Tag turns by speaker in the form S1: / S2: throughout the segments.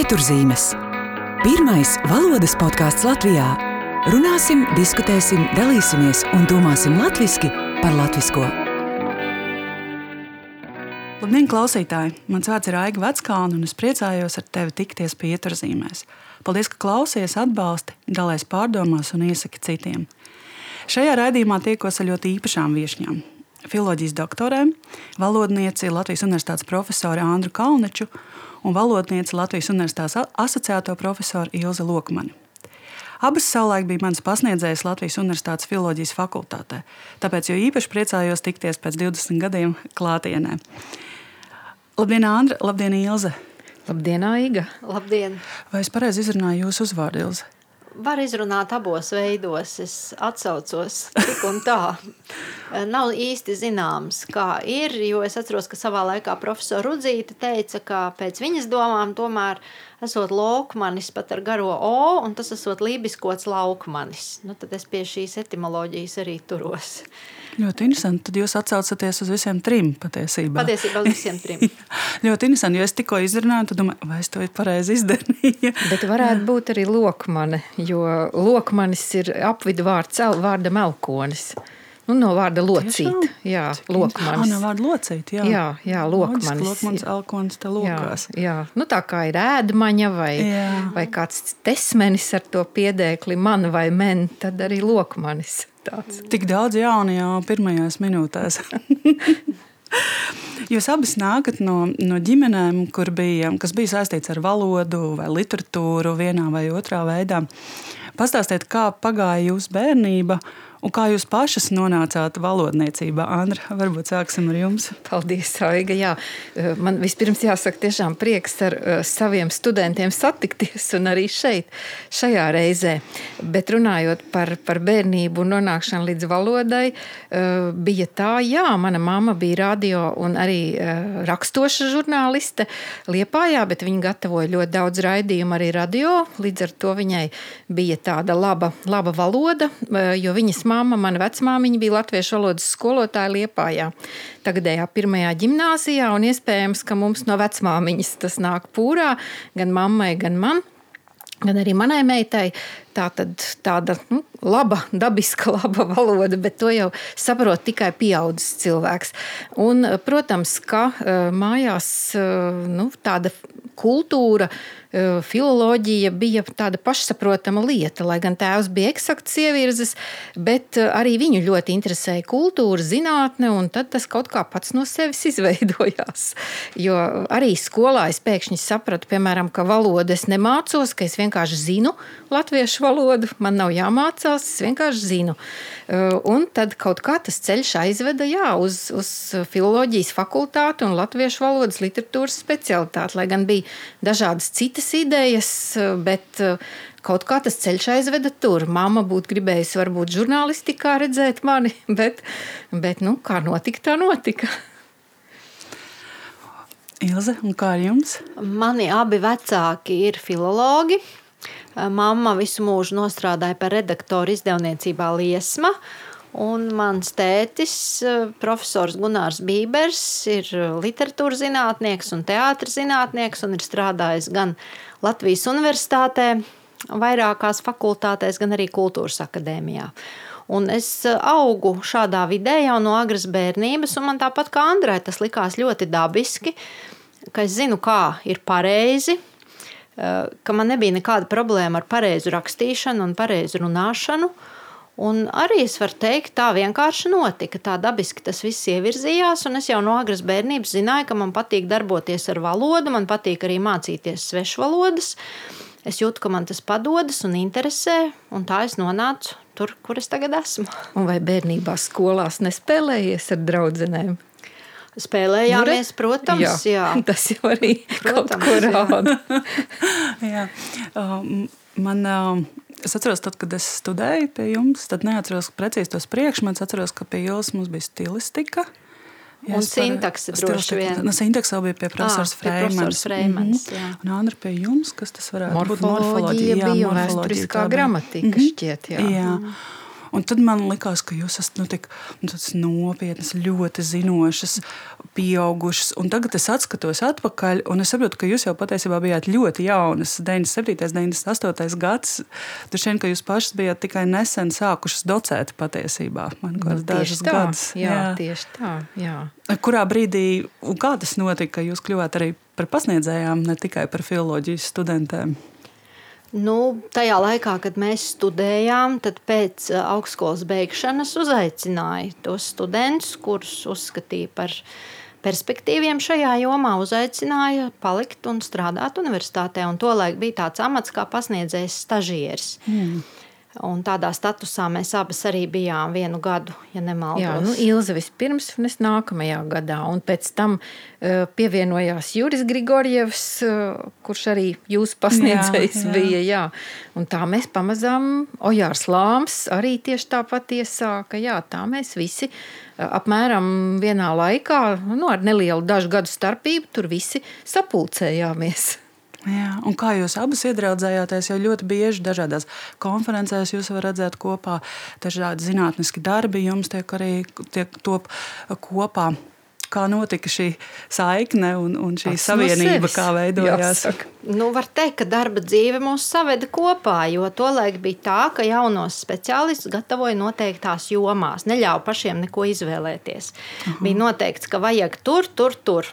S1: Pieturzīmes. Pirmais valodas podkāsts Latvijā. Runāsim, diskutēsim, dalīsimies un domāsim latviešu par latviešu.
S2: Labdien, klausītāji! Mans vārds ir Aiga Veckalna, un es priecājos ar tevi tikties pieturzīmēs. Paldies, ka klausies, atbalsti, dalies pārdomās un iesaki citiem. Šajā raidījumā tiekos ar ļoti īpašām viesņām. Filoloģijas doktorēm, valodnieci Latvijas Universitātes profesoru Andru Kalneču un valodnieci Latvijas Universitātes asociēto profesoru Ilzi Lokmani. Abas savulaik bija mans pasniedzējs Latvijas Universitātes filozofijas fakultātē, tāpēc jau īpaši priecājos tikties pēc 20 gadiem klātienē. Labdien, Andra! Labdien, Ilze!
S3: Labdien, Aiga!
S4: Labdien!
S2: Vai es pareizi izrunāju jūsu uzvārdu, Ilze?
S4: Var izrunāt abos veidos. Es atcaucos tik un tā. Nav īsti zināms, kā ir, jo es atceros, ka savā laikā profesora Rudzīte teica, ka pēc viņas domām tomēr esot lokmanis pat ar garo O, un tas esot lībiskots laukmanis. Nu, tad es pie šīs etimoloģijas arī turos.
S2: Ļoti interesanti. Tad jūs atcaucaties uz visiem trim patiesībā.
S4: Patiesībā uz visiem trim.
S2: ļoti interesanti, jo es tikko izrunāju, tad domāju, vai es to pareizi izdarīju.
S3: Bet varētu būt arī lokmane, jo lokmanis ir apvidu vārds vārda melkonis. Nu, no vārda locīt. Jā, lokmanis.
S2: Ah, no vārda locīt, jā.
S3: Jā, jā lokmanis.
S2: Lokmanis, elkonis, te lokās.
S3: Jā, jā. Nu, tā kā ir ēdmaņa vai, jā. vai kāds tesmenis ar to piedēkli man vai men, tad arī lokmanis. Tāds.
S2: Tik daudz jaunu jau pirmajās minūtēs. Jūs abas nākat no, no ģimenēm, bija, kas bija saistīts ar valodu vai literatūru vienā vai otrā veidā. Pastāstiet, kā pagāja jūsu bērnība Un kā jūs pašas nonācāt valodniecībā? Andra, varbūt sāksim ar jums.
S3: Paldies, Aiga. Jā. Eh, man vispirms jāsaka, tiešām prieks ar uh, saviem studentiem satikties un arī šeit, šajā reizē. Bet runājot par, par bērnību un nonākšanu līdz valodai, uh, bija tā, jā, mana mamma bija radio un arī rakstoša žurnāliste Liepājā, bet viņa gatavoja ļoti daudz raidījumu arī radio. Līdz ar to viņai bija tāda laba, laba valoda, jo viņas mamma, mana vecmāmiņa bija latviešu valodas skolotāja Liepājā. Tagadējā pirmajā ģimnāzijā, un iespējams, ka mums no vecmāmiņas tas nāk pūrā, gan mammai, gan man. Gan arī manai meitai tā tad, tāda nu, laba, dabiska, laba valoda, bet to jau saprot tikai pieaugušs cilvēks. Un, protams, ka eh, mājās eh, nu, tāda kultūra, filoloģija bija tāda pašsaprotama lieta. Lai gan tēvs bija eksakts ievirzes, bet arī viņu ļoti interesēja kultūra, zinātne, un tas kaut kā pats no sevis izveidojās. Jo arī skolā es pēkšņi sapratu, piemēram, ka valodu es nemācos, ka es vienkārši zinu latviešu valodu, man nav jāmācās, es vienkārši zinu. Un tad kaut kā tas ceļš aizveda jā, uz, uz filoloģijas fakultāti un latviešu valodas literatūras specialitāti, lai gan bija dažādas citas idejas, bet eh, kaut kā tas ceļš aizveda tur. Māma būtu gribējusi varbūt žurnālistikā redzēt mani, bet, bet nu, kā notika, tā notika.
S2: Ilze, un kā ar jums?
S4: Mani abi vecāki ir filologi. Mamma visu mūžu nostrādāja par redaktoru izdevniecībā Liesma, Un mans tētis, eh, profesors Gunārs Bībers, ir literatūras zinātnieks un teātris zinātnieks un ir strādājis gan Latvijas universitātē, vairākās fakultātēs, gan arī kultūras akadēmijā. Un es eh, augu šādā vidē jau no agras bērnības, un man tāpat kā Andrai tas likās ļoti dabiski, ka es zinu, kā ir pareizi, eh, ka man nebija nekāda problēma ar pareizu rakstīšanu un pareizu runāšanu. Un arī es varu teikt, tā vienkārši notika. Tā dabiski tas viss ievirzījās, un es jau no agras bērnības zināju, ka man patīk darboties ar valodu, man patīk arī mācīties svešvalodas. Es jūtu, ka man tas padodas un interesē, un tā es nonācu tur, kur es tagad esmu.
S3: Un vai bērnībā skolās nespēlējies ar draugiem?
S4: Spēlējāmies, protams, jā. jā.
S3: Tas jau arī protams, kaut ko rāda.
S2: jā. Um, man, um, Es atceros, tad, kad es studēju pie jums, tad neatceros precīzi tos priekšmetus. Atceros, ka pie jums bija stilistika.
S4: Ja un sintakse droši vien.
S2: No sintakse jau bija pie profesors Freimans.
S4: Freimans mm -hmm.
S2: Un Andra pie jums, kas tas varētu
S3: morfoloģija būt? Morfoloģija bija un vēsturiskā gramatika mm -hmm. šķiet, jā.
S2: jā. Un tad man likās, ka jūs esat nu, tik nu, nopietnas, ļoti zinošas, pieaugušas. Un tagad es skatos atpakaļ, un es saprotu, ka jūs jau patiesībā bijāt ļoti jaunas. 97, 98 gads. Tur šeit, ka jūs pašas bijāt tikai nesen sākušas docēt patiesībā. Man
S3: nu,
S2: dažas
S3: tā,
S2: gadus.
S3: Jā, jā, tieši tā. Jā.
S2: Kurā brīdī, un kā tas notika, ka jūs kļuvāt arī par pasniedzējām, ne tikai par filozofijas studentēm?
S4: Nu, tajā laikā, kad mēs studējām, tad pēc uh, augstskolas beigšanas uzaicināja tos studentus, kurus uzskatīja par perspektīviem šajā jomā, uzaicināja palikt un strādāt universitātē. Un tolaik bija tāds amats kā pasniedzējs stažieris. Mm. Un tādā statusā mēs abas arī bijām vienu gadu, ja nemaldos.
S3: Jā, nu, Ilze vispirms, un es nākamajā gadā. Un pēc tam uh, pievienojās Juris Grigorjevs, uh, kurš arī jūsu pasniedzējs jā, jā. bija. Jā. Un tā mēs pamazām, Ojārs Lāms arī tieši tāpat iesāka. Jā, tā mēs visi uh, apmēram vienā laikā, nu, ar nelielu dažu gadu starpību, tur visi sapulcējāmies.
S2: Jā, un kā jūs abas iedraudzējāties, jau ļoti bieži dažādās konferencēs jūs varat redzēt kopā dažādi zinātniski darbi, jums tiek arī tiek top kopā kā notika šī saikne un, un šī Pats savienība, no kā veidojās? Jāsaka.
S4: Nu, var teikt, ka darba dzīve mūs saveda kopā, jo tolaik bija tā, ka jaunos speciālistus gatavoja noteiktās jomās, neļāva pašiem neko izvēlēties. -huh. Bija noteikts, ka vajag tur, tur, tur.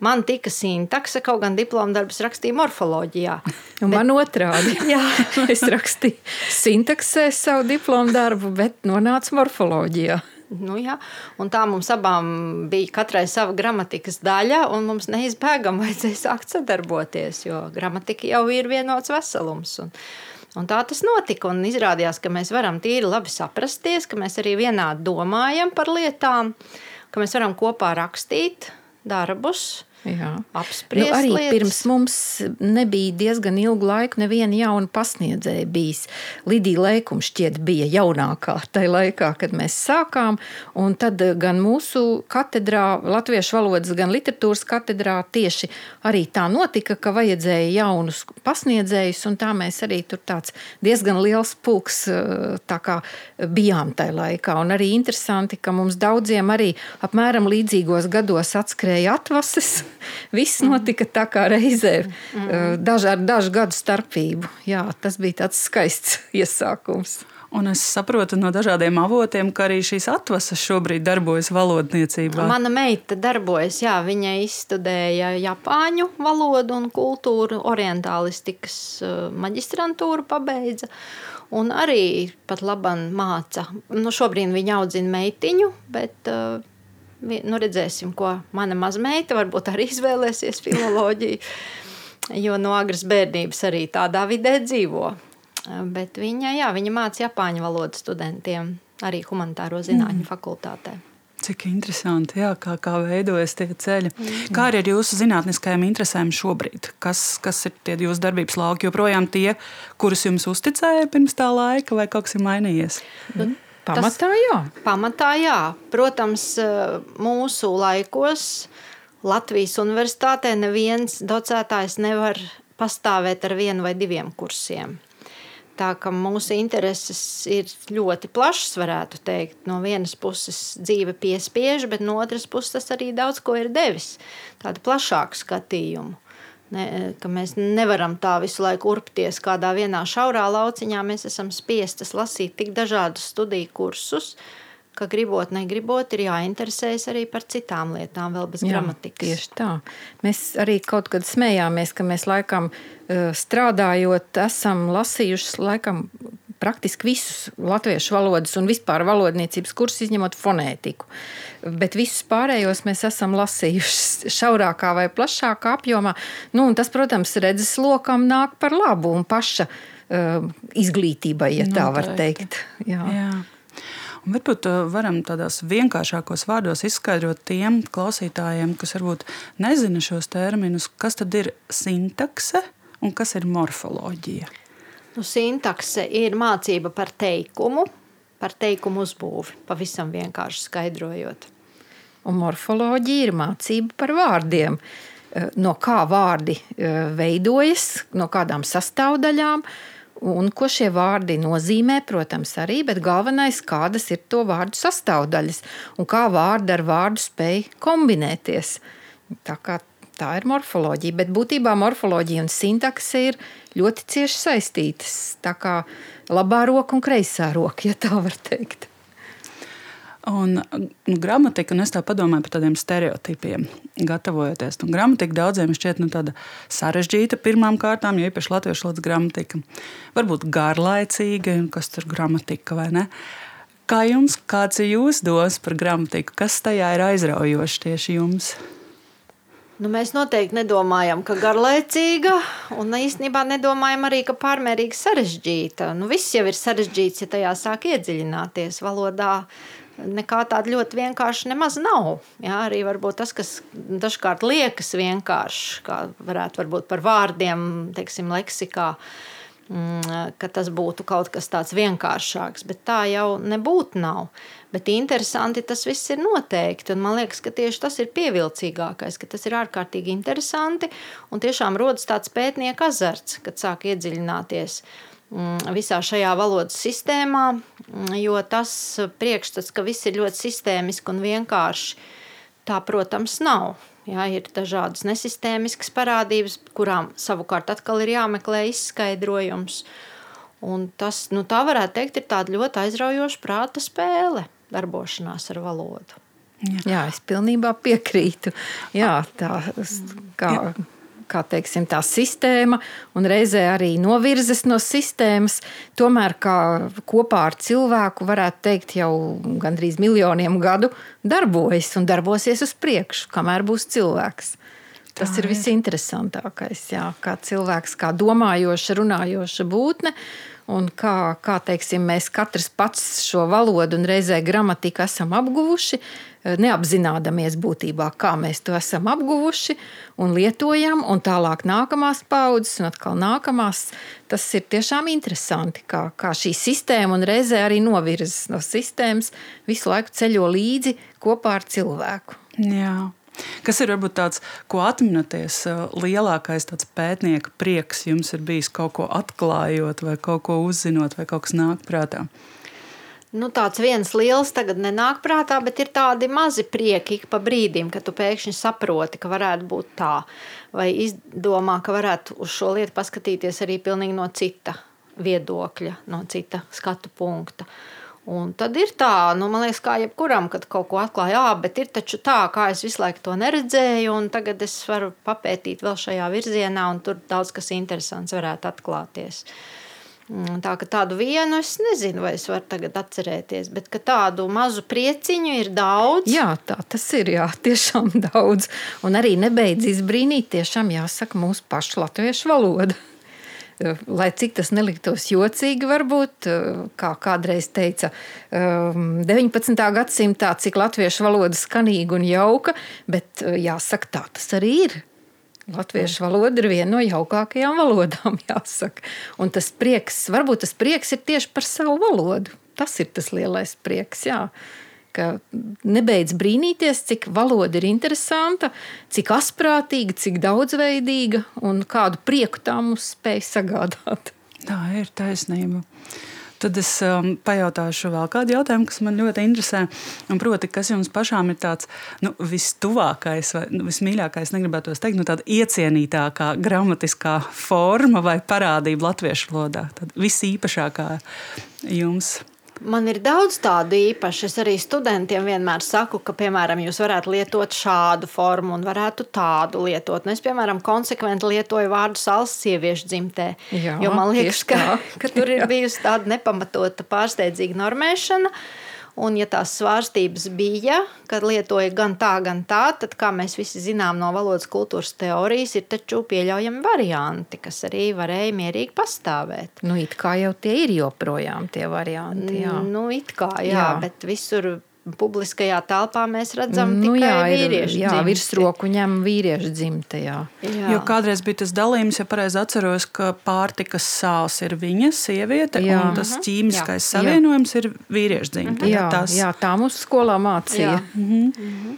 S4: Man tika sintakse, kaut gan diplomu darbus rakstīja morfoloģijā.
S3: Un bet... man otrādi. Jā, es rakstīju sintaksē savu diplomu darbu, bet nonācu morfoloģijā.
S4: Nu, jā. un tā mums abām bija katrai sava gramatikas daļa, un mums neizbēgami vajadzēja sākt sadarboties, jo gramatika jau ir vienots veselums. Un, un tā tas notika. Un izrādījās, ka mēs varam tīri labi saprasties, ka mēs arī vienādi domājam par lietām, ka mēs varam kopā rakstīt darbus apspriest. Nu,
S3: arī
S4: lietas.
S3: pirms mums nebija diezgan ilgu laiku neviena jauna pasniedzēja bijis. Lidija Lēkuma šķiet bija jaunākā tajā laikā, kad mēs sākām, un tad gan mūsu katedrā, latviešu valodas, gan literatūras katedrā tieši arī tā notika, ka vajadzēja jaunus pasniedzējus, un tā mēs arī tur tāds diezgan liels pulks tā kā bijām tajā laikā. Un arī interesanti, ka mums daudziem arī apmēram līdzīgos gados atskrēja atvases, Viss notika tā kā reizē, mm. daž, ar dažu gadu starpību. Jā, tas bija tāds skaists iesākums.
S2: Un es saprotu no dažādiem avotiem, ka arī šīs atvases šobrīd darbojas valodniecībā.
S4: Mana meita darbojas, jā, viņa izstudēja japāņu valodu un kultūru, orientālistikas maģistrantūru pabeidza. Un arī pat labam māca. Nu, šobrīd viņa audzina meitiņu, bet uh, nu, redzēsim, ko mana mazmeita varbūt arī izvēlēsies filoloģiju. Jo no agras bērnības arī tādā vidē dzīvo. Bet viņa, jā, viņa māca japāņu valodu studentiem arī humanitāro zinātņu mm. fakultātē.
S2: Cik interesanti, jā, kā, kā veidojas tie ceļi. Mm. Kā arī ar jūsu zinātniskajām interesēm šobrīd? Kas, kas ir tie jūsu darbības lauki? Joprojām tie, kurus jums uzticēja pirms tā laika, vai kaut kas ir mainījies?
S3: Mm. Pamatā jā.
S4: Pamatā jā. Protams, eh, mūsu laikos Latvijas universitātē neviens docētājs nevar pastāvēt ar vienu vai diviem kursiem. Tā kā mūsu intereses ir ļoti plašas, varētu teikt. No vienas puses dzīve piespiež, bet no otras puses tas arī daudz ko ir devis. Tādu plašāku skatījumu. Ne, mēs nevaram tā visu laiku urpties kādā vienā šaurā lauciņā. Mēs esam spiestas lasīt tik dažādus studiju kursus, ka gribot, negribot, ir jāinteresējas arī par citām lietām, vēl bez Jā, gramatikas.
S3: Tieši tā. Mēs arī kaut kad smējāmies, ka mēs laikam strādājot, esam lasījuši laikam praktiski visus latviešu valodas un vispār valodniecības kursus, izņemot fonētiku. Bet visus pārējos mēs esam lasījuši šaurākā vai plašākā apjomā. Nu, tas, protams, redzes lokam nāk par labu un paša uh, izglītībai, ja tā var teikt. Jā. Jā.
S2: Un varbūt uh, varam tādās vienkāršākos vārdos izskaidrot tiem klausītājiem, kas varbūt nezina šos terminus, kas tad ir sintakse un kas ir morfoloģija.
S4: Nu, sintakse ir mācība par teikumu, par teikumu uzbūvi, pavisam vienkārši skaidrojot.
S3: Un morfoloģija ir mācība par vārdiem. Eh, no kā vārdi eh, veidojas, no kādām sastāvdaļām, un ko šie vārdi nozīmē, protams, arī, bet galvenais, kādas ir to vārdu sastāvdaļas un kā vārdi ar vārdu spēj kombinēties. Tā, kā, tā ir morfoloģija, bet būtībā morfoloģija un sintakse ir ļoti cieši saistītas. Tā kā labā roka un kreisā roka, ja tā var teikt.
S2: Un nu, gramatika, un es tā domāju par tādiem stereotipiem, gatavojoties. Nu, gramatika daudziem šķiet nu, sarežģīta pirmām kārtām, jo īpaši latviešu valodas gramatika. Varbūt garlaicīga, kas tur gramatika vai ne. Kā jums, kāds ir jūsu domas par gramatiku? Kas tajā ir aizraujoši tieši jums?
S4: Nu, mēs noteikti nedomājam, ka garlaicīga, un īstenībā nedomājam arī, ka pārmērīgi sarežģīta. Nu, viss jau ir sarežģīts, ja tajā sāk iedziļināties valodā nekā tāda ļoti vienkārša nemaz nav. Jā, arī tas, kas dažkārt liekas vienkārši, kā varētu būt par vārdiem, teiksim, leksikā, mm, ka tas būtu kaut kas tāds vienkāršāks, bet tā jau nebūtu nav. Bet interesanti tas viss ir noteikti, un man liekas, ka tieši tas ir pievilcīgākais, ka tas ir ārkārtīgi interesanti, un tiešām rodas tāds pētnieka azarts, kad sāk iedziļināties. Mm, visā šajā valodas sistēmā, mm, jo tas priekšstats, ka viss ir ļoti sistēmiski un vienkārši, tā, protams, nav. Jā, ir dažādas nesistēmiskas parādības, kurām savukārt atkal ir jāmeklē izskaidrojums. Un tas, nu, tā varētu teikt, ir tāda ļoti aizraujoša prāta spēle, darbošanās ar valodu.
S3: Jā, Jā es pilnībā piekrītu. Jā, tā kā. Jā kā teiksim, tā sistēma, un reizē arī novirzes no sistēmas. Tomēr kopā ar cilvēku, varētu teikt, jau gandrīz miljoniem gadu darbojas un darbosies uz priekšu, kamēr būs cilvēks. Tas ir visinteresantākais. Jā, kā cilvēks, kā domājoša, runājoša būtne. Un kā, kā teiksim, mēs katrs pats šo valodu un reizē gramatiku esam apguvuši, neapzināmies būtībā, kā mēs to esam apguvuši un lietojam, un tālāk nākamās paudzes, un atkal nākamās. Tas ir tiešām interesanti, kā, kā šī sistēma un reizē arī novirzes no sistēmas visu laiku ceļo līdzi kopā ar cilvēku.
S2: Jā. Kas ir varbūt tāds, ko atminaties, lielākais pētnieka prieks jums ir bijis kaut ko atklājot, vai kaut ko uzzinot, vai kaut kas nāk prātā?
S4: nu, tāds viens liels tagad nenāk prātā, bet ir tādi mazi prieki pa brīdim, kad tu pēkšņi saproti, ka varētu būt tā, vai izdomā, ka varētu uz šo lietu paskatīties arī pilnīgi no cita viedokļa, no cita skatu punkta. Un tad ir tā, nu, man liekas, kā jebkuram, kad kaut ko atklāja, jā, bet ir taču tā, kā es visu laiku to neredzēju, un tagad es varu papētīt vēl šajā virzienā, un tur daudz kas interesants varētu atklāties. Tā ka tādu vienu es nezinu, vai es varu tagad atcerēties, bet tādu mazu prieciņu ir daudz.
S3: Jā, tā tas ir. Jā, tiešām daudz. Un arī nebeidz izbrīnīt, tiešām jāsaka, mūsu pašu latviešu valoda. Lai cik tas neliktos jocīgi, varbūt, kā kādreiz teica, 19. Um, gadsimtā, cik latviešu valoda skanīga un jauka, bet jāsaka, tā tas arī ir. Latviešu valoda ir viena no jaukākajām valodām, jāsaka. Un tas prieks, varbūt tas prieks ir tieši par savu valodu. Tas ir tas lielais prieks. Jā. Ka nebeidz brīnīties, cik valoda ir interesanta, cik asprātīga, cik daudzveidīga un kādu prieku tā mums spēj sagādāt.
S2: Tā ir taisnība. Tad es um, pajautāšu vēl kādu jautājumu, kas man ļoti interesē. Proti, kas jums pašām ir tāds nu, vistuvākais vai nu, vismīļākais, negribētu teikt, nu, tāda iecienītākā gramatiskā forma vai parādība latviešu valodā? Tad visīpašākā jums.
S4: Man ir daudz tādu īpašu. Es arī studentiem vienmēr saku, ka, piemēram, jūs varētu lietot šādu formu un varētu tādu lietot. Nu, es, piemēram, konsekventi lietoju vārdu salas sieviešu dzimtē. Jā, jo man liekas, ka, ka tur ir bijusi tāda nepamatota pārsteidzīga normēšana. Un, ja tās svārstības bija, kad lietoja gan tā, gan tā, tad, kā mēs visi zinām no valodas kultūras teorijas, ir taču pieļaujami varianti, kas arī varēja mierīgi pastāvēt.
S3: Nu, it kā jau tie ir joprojām tie varianti. Jā.
S4: Nu, it kā, jā, jā. bet visur publiskajā telpā mēs redzam
S3: Nu,
S4: tikai
S3: jā, ir,
S4: vīriešu
S3: jā,
S4: dzimti.
S3: virsroku ņem vīriešu dzimte. Jā.
S4: Jā.
S2: Jo kādreiz bija tas dalījums, ja pareizi atceros, ka pārtikas sāls ir viņa sieviete,
S3: Jā.
S2: un tas ķīmiskais
S3: Jā.
S2: savienojums ir vīriešu dzimte.
S3: Jā,
S2: tas,
S3: jā, tā mums skolā mācīja.
S4: Jā.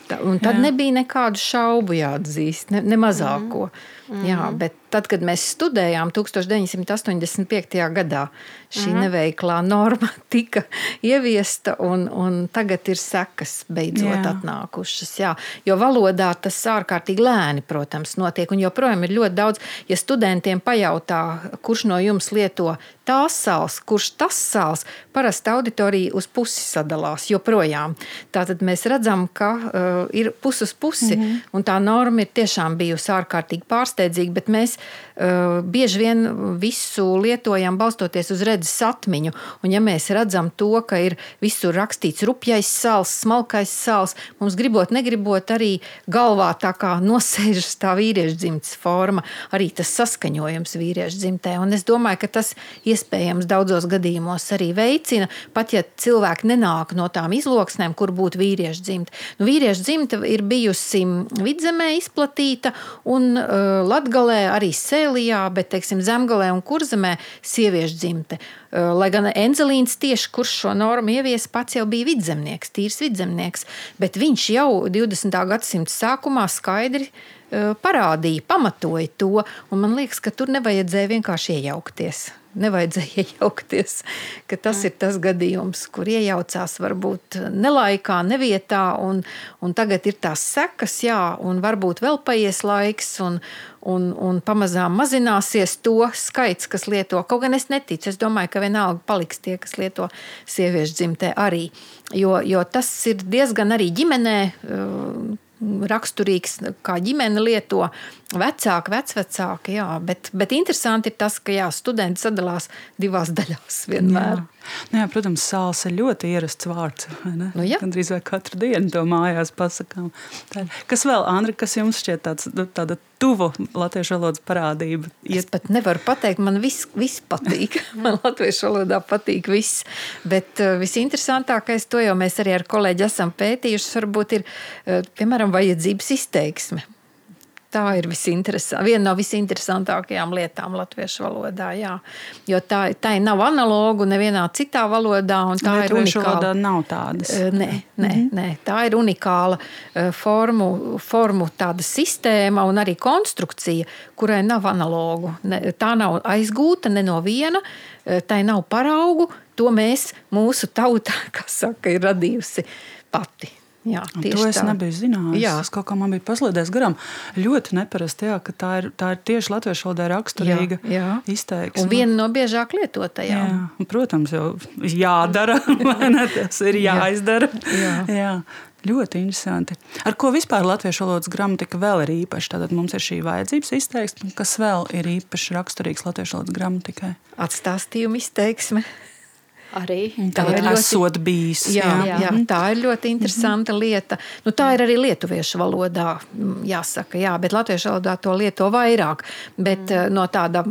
S3: Tā, un tad
S2: Jā.
S3: nebija nekādu šaubu jāatzīst, ne, ne mazāko. Jā, bet tad, kad mēs studējām 1985. gadā, šī neveiklā norma tika ieviesta, un, un tagad ir sekas beidzot
S2: Jā.
S3: atnākušas. Jā. Jo valodā tas ārkārtīgi lēni, protams, notiek. Un joprojām ir ļoti daudz, ja studentiem pajautā, kurš no jums lieto tās sāls, kurš tas sāls, parasti auditorija uz pusi sadalās. Joprojām. Tātad mēs redzam, ka uh, ir pus uz pusi, mm -hmm. un tā norma ir tiešām bijusi ārkārtīgi pārsteidzīga, bet mēs uh, bieži vien visu lietojam balstoties uz redzes atmiņu. Un ja mēs redzam to, ka ir visur rakstīts rupjais sāls, smalkais sāls, mums gribot, negribot arī galvā tā kā nosēžas tā vīriešu dzimtes forma, arī tas saskaņojums vīriešu dzimtē. Un es domāju, ka tas iespējams daudzos gadījumos arī veicina, pat ja cilvēki nenāk no tām izloksnēm, kur būtu vīriešu dzimte. Nu, vīriešu dzimte ir bijusi vidzemē izplatīta un uh, latgalē arī sēlijā, bet, teiksim, zemgalē un kurzemē sieviešu dzimte. Lai gan Enzelīns tieši, kurš šo normu ievies, pats jau bija vidzemnieks, tīrs vidzemnieks, bet viņš jau 20. gadsimta sākumā skaidri parādīja, pamatoja to, un man liekas, ka tur nevajadzēja vienkārši iejaukties nevajadzēja iejaukties. Tas ir tas gadījums, kur iejaucās varbūt nelaikā, nevietā, un, un tagad ir tās sekas, jā, un varbūt vēl paies laiks, un, un, un pamazām mazināsies to skaits, kas lieto. Kaut gan es neticu, es domāju, ka vienalga paliks tie, kas lieto sieviešu dzimtē arī. Jo, jo tas ir diezgan arī ģimenē raksturīgs, kā ģimene lieto, vecāki, vecvecāki. Jā, bet, bet interesanti ir tas, ka jā, studenti sadalās divās daļās vienmēr.
S2: Jā. Nu, jā, protams, sāls ir ļoti ierasts vārds.
S3: Nu.
S2: Gan drīz vai katru dienu to mājās pasakām. Tā. Kas vēl, Andri, kas jums šķiet tāds, nu, tāda tuvu latviešu valodas parādība?
S3: Es pat nevaru pateikt, man viss, viss patīk. Man latviešu valodā patīk viss. Bet uh, visinteresantākais, to jau mēs arī ar kolēģi esam pētījuši, varbūt ir, uh, piemēram, vajadzības izteiksme. Tā ir viena no visinteresantākajām lietām latviešu valodā. Jā. Jo tā, tā nav analoga nevienā citā valodā. Tā ir
S2: unikāla.
S3: valodā
S2: nav tādas.
S3: Nē, nē, -hmm. nē, tā ir unikāla formu, formu sistēma un arī konstrukcija, kurai nav analogu. Tā nav aizgūta ne no viena, tai nav paraugu. To mēs, mūsu tauta, kas saka, ir radījusi pati. Jā,
S2: to es tā. nebiju zinājis. Jā. Tas kaut kā man bija paslēdzies garām. Ļoti neparasti, jā, ka tā ir, tā ir tieši latviešu valodā raksturīga jā, jā. izteiksme.
S3: Un viena no biežāk lietotajām.
S2: Jā, protams, jau jādara, ne, tas ir jāizdara. Jā. Jā. Ļoti interesanti. Ar ko vispār latviešu valodas gramatika vēl ir īpaša? Tad mums ir šī vajadzības izteiksme, kas vēl ir īpaši raksturīgs latviešu valodas gramatikai.
S3: Atstāstījuma izteiksme.
S4: Arī
S2: tā ir ļoti bijis.
S3: Jā, jā. Jā, tā ir ļoti interesanta mm -hmm. lieta. Nu, tā ir arī lietuviešu valodā, jāsaka, jā, bet latviešu valodā to lieto vairāk. Bet mm. no tāda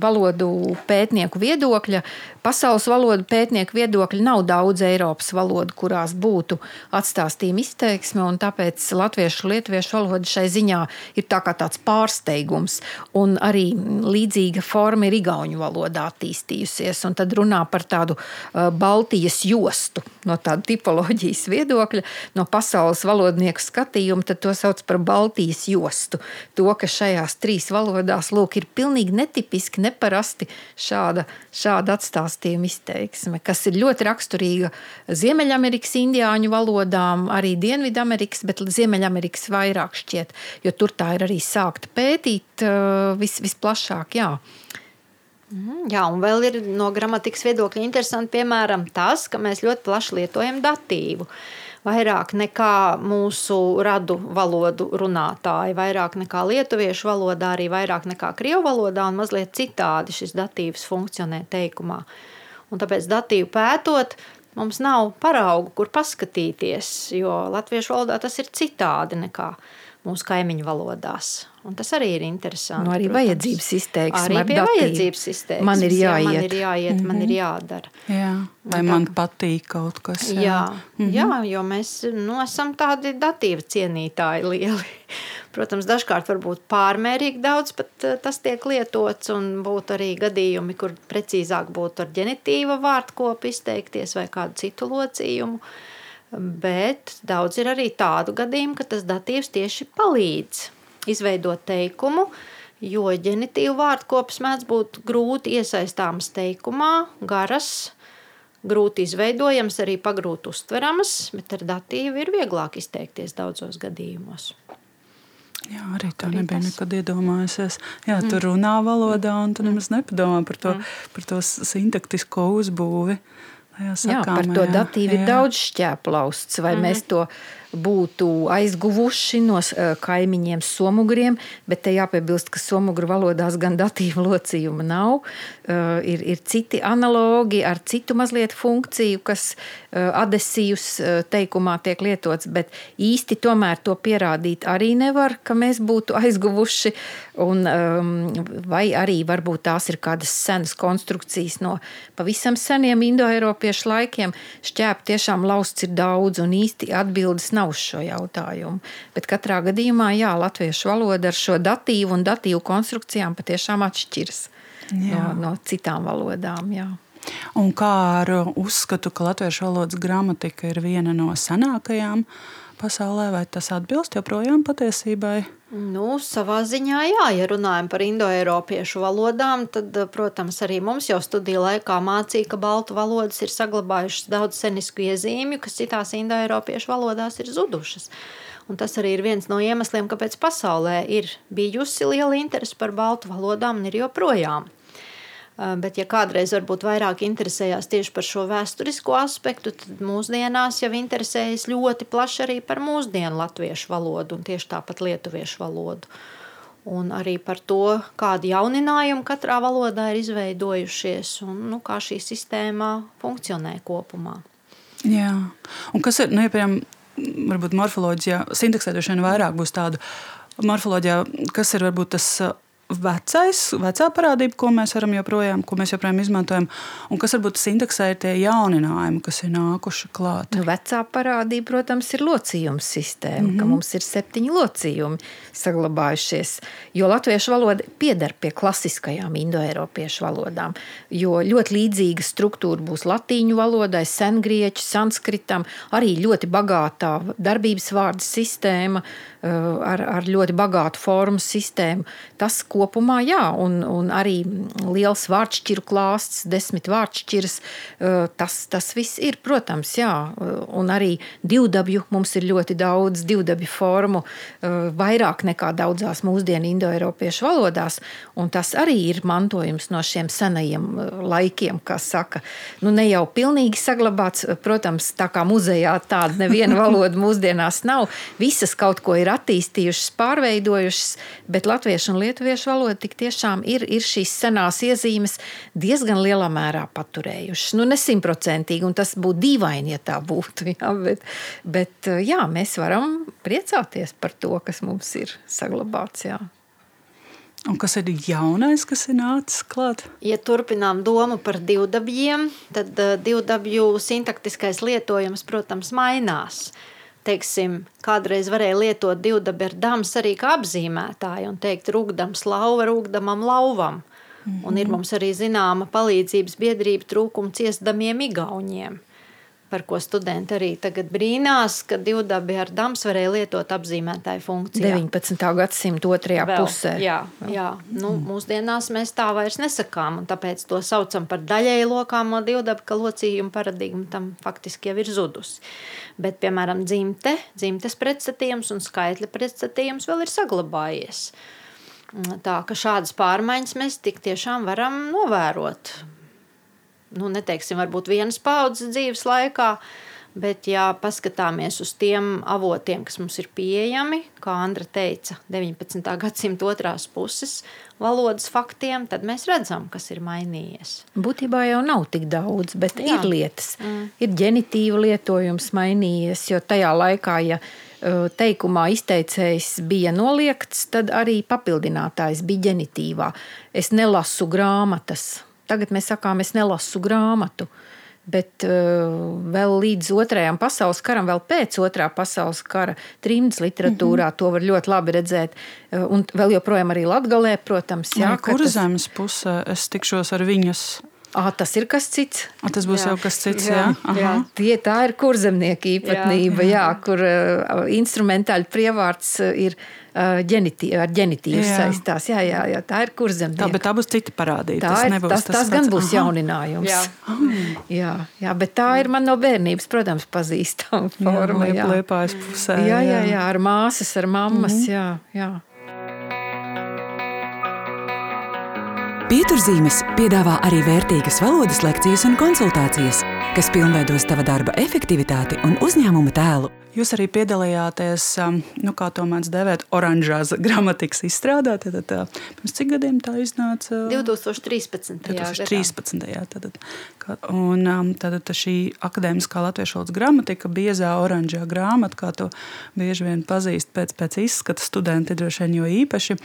S3: valodu pētnieku viedokļa, pasaules valodu pētnieku viedokļa, nav daudz Eiropas valodu, kurās būtu atstāstījuma izteiksme, un tāpēc latviešu un lietuviešu valoda šai ziņā ir tā kā tāds pārsteigums. Un arī līdzīga forma ir igauņu valodā attīstījusies, un tad runā par tādu uh, Baltijas jostu no tāda tipoloģijas viedokļa, no pasaules valodnieku skatījuma, tad to sauc par Baltijas jostu. To, ka šajās trīs valodās lūk, ir pilnīgi netipiski, neparasti šāda, šāda atstāstījuma izteiksme, kas ir ļoti raksturīga Ziemeļamerikas indiāņu valodām, arī Dienvidamerikas, bet Ziemeļamerikas vairāk šķiet, jo tur tā ir arī sākta pētīt uh, vis, visplašāk. Jā.
S4: Mhm, jā, un vēl ir no gramatikas viedokļa interesanti, piemēram, tas, ka mēs ļoti plaši lietojam datīvu. Vairāk nekā mūsu radu valodu runātāji, vairāk nekā lietuviešu valodā, arī vairāk nekā krievu valodā, un mazliet citādi šis datīvs funkcionē teikumā. Un tāpēc datīvu pētot, mums nav paraugu, kur paskatīties, jo latviešu valodā tas ir citādi nekā mūsu kaimiņu valodās. Un tas arī ir interesanti.
S3: Nu, arī
S4: protams.
S3: vajadzības izteiksme.
S4: Arī
S3: ar
S4: pie
S3: datīvu.
S4: vajadzības izteiksmes.
S3: Man ir
S4: jā,
S3: jāiet.
S4: man ir jāiet, man ir jādara.
S2: Jā. Vai
S4: tā
S2: man patīk kaut kas?
S4: Jā, mm -hmm. jā jo mēs nu, esam tādi datīvi cienītāji lieli. Protams, dažkārt varbūt pārmērīgi daudz, bet eh, tas tiek lietots un būtu arī gadījumi, kur precīzāk būtu ar ģenitīva vārdkopu izteikties vai kādu citu locījumu. Bet daudz ir arī tādu gadījumu, ka tas datīvs tieši palīdz izveidot teikumu, jo ģenitīva vārdkops mēdz būt grūti iesaistāms teikumā, garas, grūti izveidojams, arī pagrūti uztveramas, bet ar datīvu ir vieglāk izteikties daudzos gadījumos.
S2: Jā, arī tā
S4: Arī
S2: nebija
S4: tas.
S2: nekad iedomājusies. Jā, tu runā valodā, un tu nemaz nepadomā par to, par to sintaktisko uzbūvi. tajā
S3: Jā, par to datīvu ir daudz šķēplausts, vai mēs to būtu aizguvuši no eh, kaimiņiem somugriem, bet te jāpiebilst, ka somugru valodās gan datīva locījuma nav. Eh, Ir, ir citi analogi ar citu mazliet funkciju, kas eh, adesīvs teikumā tiek lietots, bet īsti tomēr to pierādīt arī nevar, ka mēs būtu aizguvuši, un, um, vai arī varbūt tās ir kādas senas konstrukcijas no pavisam seniem indoeiropiešu laikiem. Šķēp tiešām lausts ir daudz, un īsti atbildes nav uz šo jautājumu. Bet katrā gadījumā, jā, latviešu valoda ar šo datīvu un datīvu konstrukcijām patiešām atšķiras no,
S2: Jā.
S3: no citām valodām. Jā.
S2: Un kā ar uzskatu, ka latviešu valodas gramatika ir viena no senākajām pasaulē, vai tas atbilst joprojām patiesībai?
S4: Nu, savā ziņā, jā, ja runājam par indoeiropiešu valodām, tad, protams, arī mums jau studiju laikā mācīja, ka baltu valodas ir saglabājušas daudz senisku iezīmju, kas citās indoeiropiešu valodās ir zudušas. Un tas arī ir viens no iemesliem, kāpēc pasaulē ir bijusi liela interese par baltu valodām un ir joprojām. Uh, Bet, ja kādreiz varbūt vairāk interesējās tieši par šo vēsturisko aspektu, tad mūsdienās jau interesējas ļoti plaši arī par mūsdienu latviešu valodu un tieši tāpat lietuviešu valodu. Un arī par to, kādi jauninājumi katrā valodā ir izveidojušies un nu, kā šī sistēma funkcionē kopumā.
S2: Jā, un kas ir, nu, ja, piemēram, varbūt morfoloģijā, sintaksē droši vien vairāk būs tādu morfoloģijā, kas ir varbūt tas vecais, vecā parādība, ko mēs varam joprojām, ko mēs joprojām izmantojam, un kas varbūt sintaksē ir tie jauninājumi, kas ir nākuši klāt.
S3: Nu, vecā parādība, protams, ir locījuma sistēma, mm -hmm. ka mums ir septiņi locījumi saglabājušies. Jo latviešu valoda pieder pie klasiskajām indoeiropiešu valodām. Jo ļoti līdzīga struktūra būs latīņu valodai, sengrieķu, sanskritam, arī ļoti bagātā darbības vārdu sistēma eh, ar, ar ļoti bagātu formu sistēmu. Tas kopumā, jā, un, un arī liels vārdšķiru klāsts, desmit vārdšķiras, eh, tas, tas viss ir, protams, jā. Un arī divdabju mums ir ļoti daudz divdabju formu, eh, vairāk nekā daudzās mūsdienu indoeiropiešu valodās, un tas arī ir mantojums no šiem senajiem eh, laikiem, kā saka. Nu, ne jau pilnīgi saglabāts, eh, protams, tā kā muzejā tāda neviena valoda mūsdienās nav. Visas kaut ko ir attīstījušas, pārveidojušas, bet latviešu un lietuviešu valoda tik tiešām ir, ir šīs senās iezīmes diezgan lielā mērā paturējušas. Nu, ne simtprocentīgi, un tas būtu dīvaini, ja tā būtu. Jā, bet, bet jā, mēs varam priecāties par to, kas mums ir saglabāts. Jā.
S2: Un kas ir jaunais, kas ir nācis klāt?
S4: Ja turpinām domu par divdabjiem, tad uh, divdabju sintaktiskais lietojums, protams, mainās. Teiksim, kādreiz varēja lietot divdabi ar dams arī kā apzīmētāju un teikt rūkdams lauva rūkdamam lauvam. Mm -hmm. Un ir mums arī zināma palīdzības biedrība trūkuma ciestdamiem igauņiem, par ko studenti arī tagad brīnās, ka divdabi ar dams varēja lietot apzīmētāju funkcijā.
S3: 19. gadsimta otrajā
S4: Vēl,
S3: pusē.
S4: Jā, jā. Nu, mūsdienās mēs tā vairs nesakām, un tāpēc to saucam par daļēji lokāmo divdabu, ka locījuma paradigma tam faktiski jau ir zudusi. Bet, piemēram, dzimte, dzimtes pretstatījums un skaitļa pretstatījums vēl ir saglabājies. Tā ka šādas pārmaiņas mēs tik tiešām varam novērot. Nu, neteiksim, varbūt vienas paudzes dzīves laikā, Bet, ja paskatāmies uz tiem avotiem, kas mums ir pieejami, kā Andra teica, 19. gadsimta otrās puses valodas faktiem, tad mēs redzam, kas ir mainījies.
S3: Būtībā jau nav tik daudz, bet Jā. ir lietas. Mm. Ir ģenitīva lietojums mainījies, jo tajā laikā, ja teikumā izteicējs bija noliegts, tad arī papildinātājs bija ģenitīvā. Es nelasu grāmatas. Tagad mēs sakām, es nelasu grāmatu. Bet uh, vēl līdz otrajam pasaules karam, vēl pēc otrā pasaules kara, trījus literatūrā mm -hmm. to var ļoti labi redzēt. Uh, un vēl joprojām arī Latvijā, protams,
S2: jā, kur tas... zemes pusē es tikšos ar viņas.
S3: À, tas ir kas cits.
S2: Tas būs jā. jau kas cits. Jā, jā.
S3: jā. Tie, tā ir kurzemnieka īpatnība, jā, jā. jā, kur uh, instrumentāli prievārds ir ģenitī, ar ģenitīvu jā. saistās. Jā, jā, jā, tā ir kurzemnieka.
S2: Tā, bet tā būs cita parādība.
S3: Tā tas, ir, tas, tas, tas gan būs aha. jauninājums. Jā. jā, jā, bet tā ir man no bērnības, protams, pazīstama forma.
S2: Jā, liepājas pusē.
S3: Jā, jā, jā, ar māsas, ar mammas, mm -hmm. jā, jā.
S1: Pieturzīmes piedāvā arī vērtīgas valodas lekcijas un konsultācijas, kas pilnveidos tava darba efektivitāti un uzņēmuma tēlu.
S2: Jūs arī piedalījāties, um, nu, kā to mēdz dēvēt, oranžās gramatikas izstrādē. Tad, tad, pirms cik gadiem tā iznāca?
S4: 2013.
S2: 2013. Jā, tad, tad, un um, tad, tad šī akadēmiskā latviešu valodas gramatika, biezā oranžā grāmata, kā to bieži vien pazīst pēc, pēc izskata studenti droši vien jo īpaši.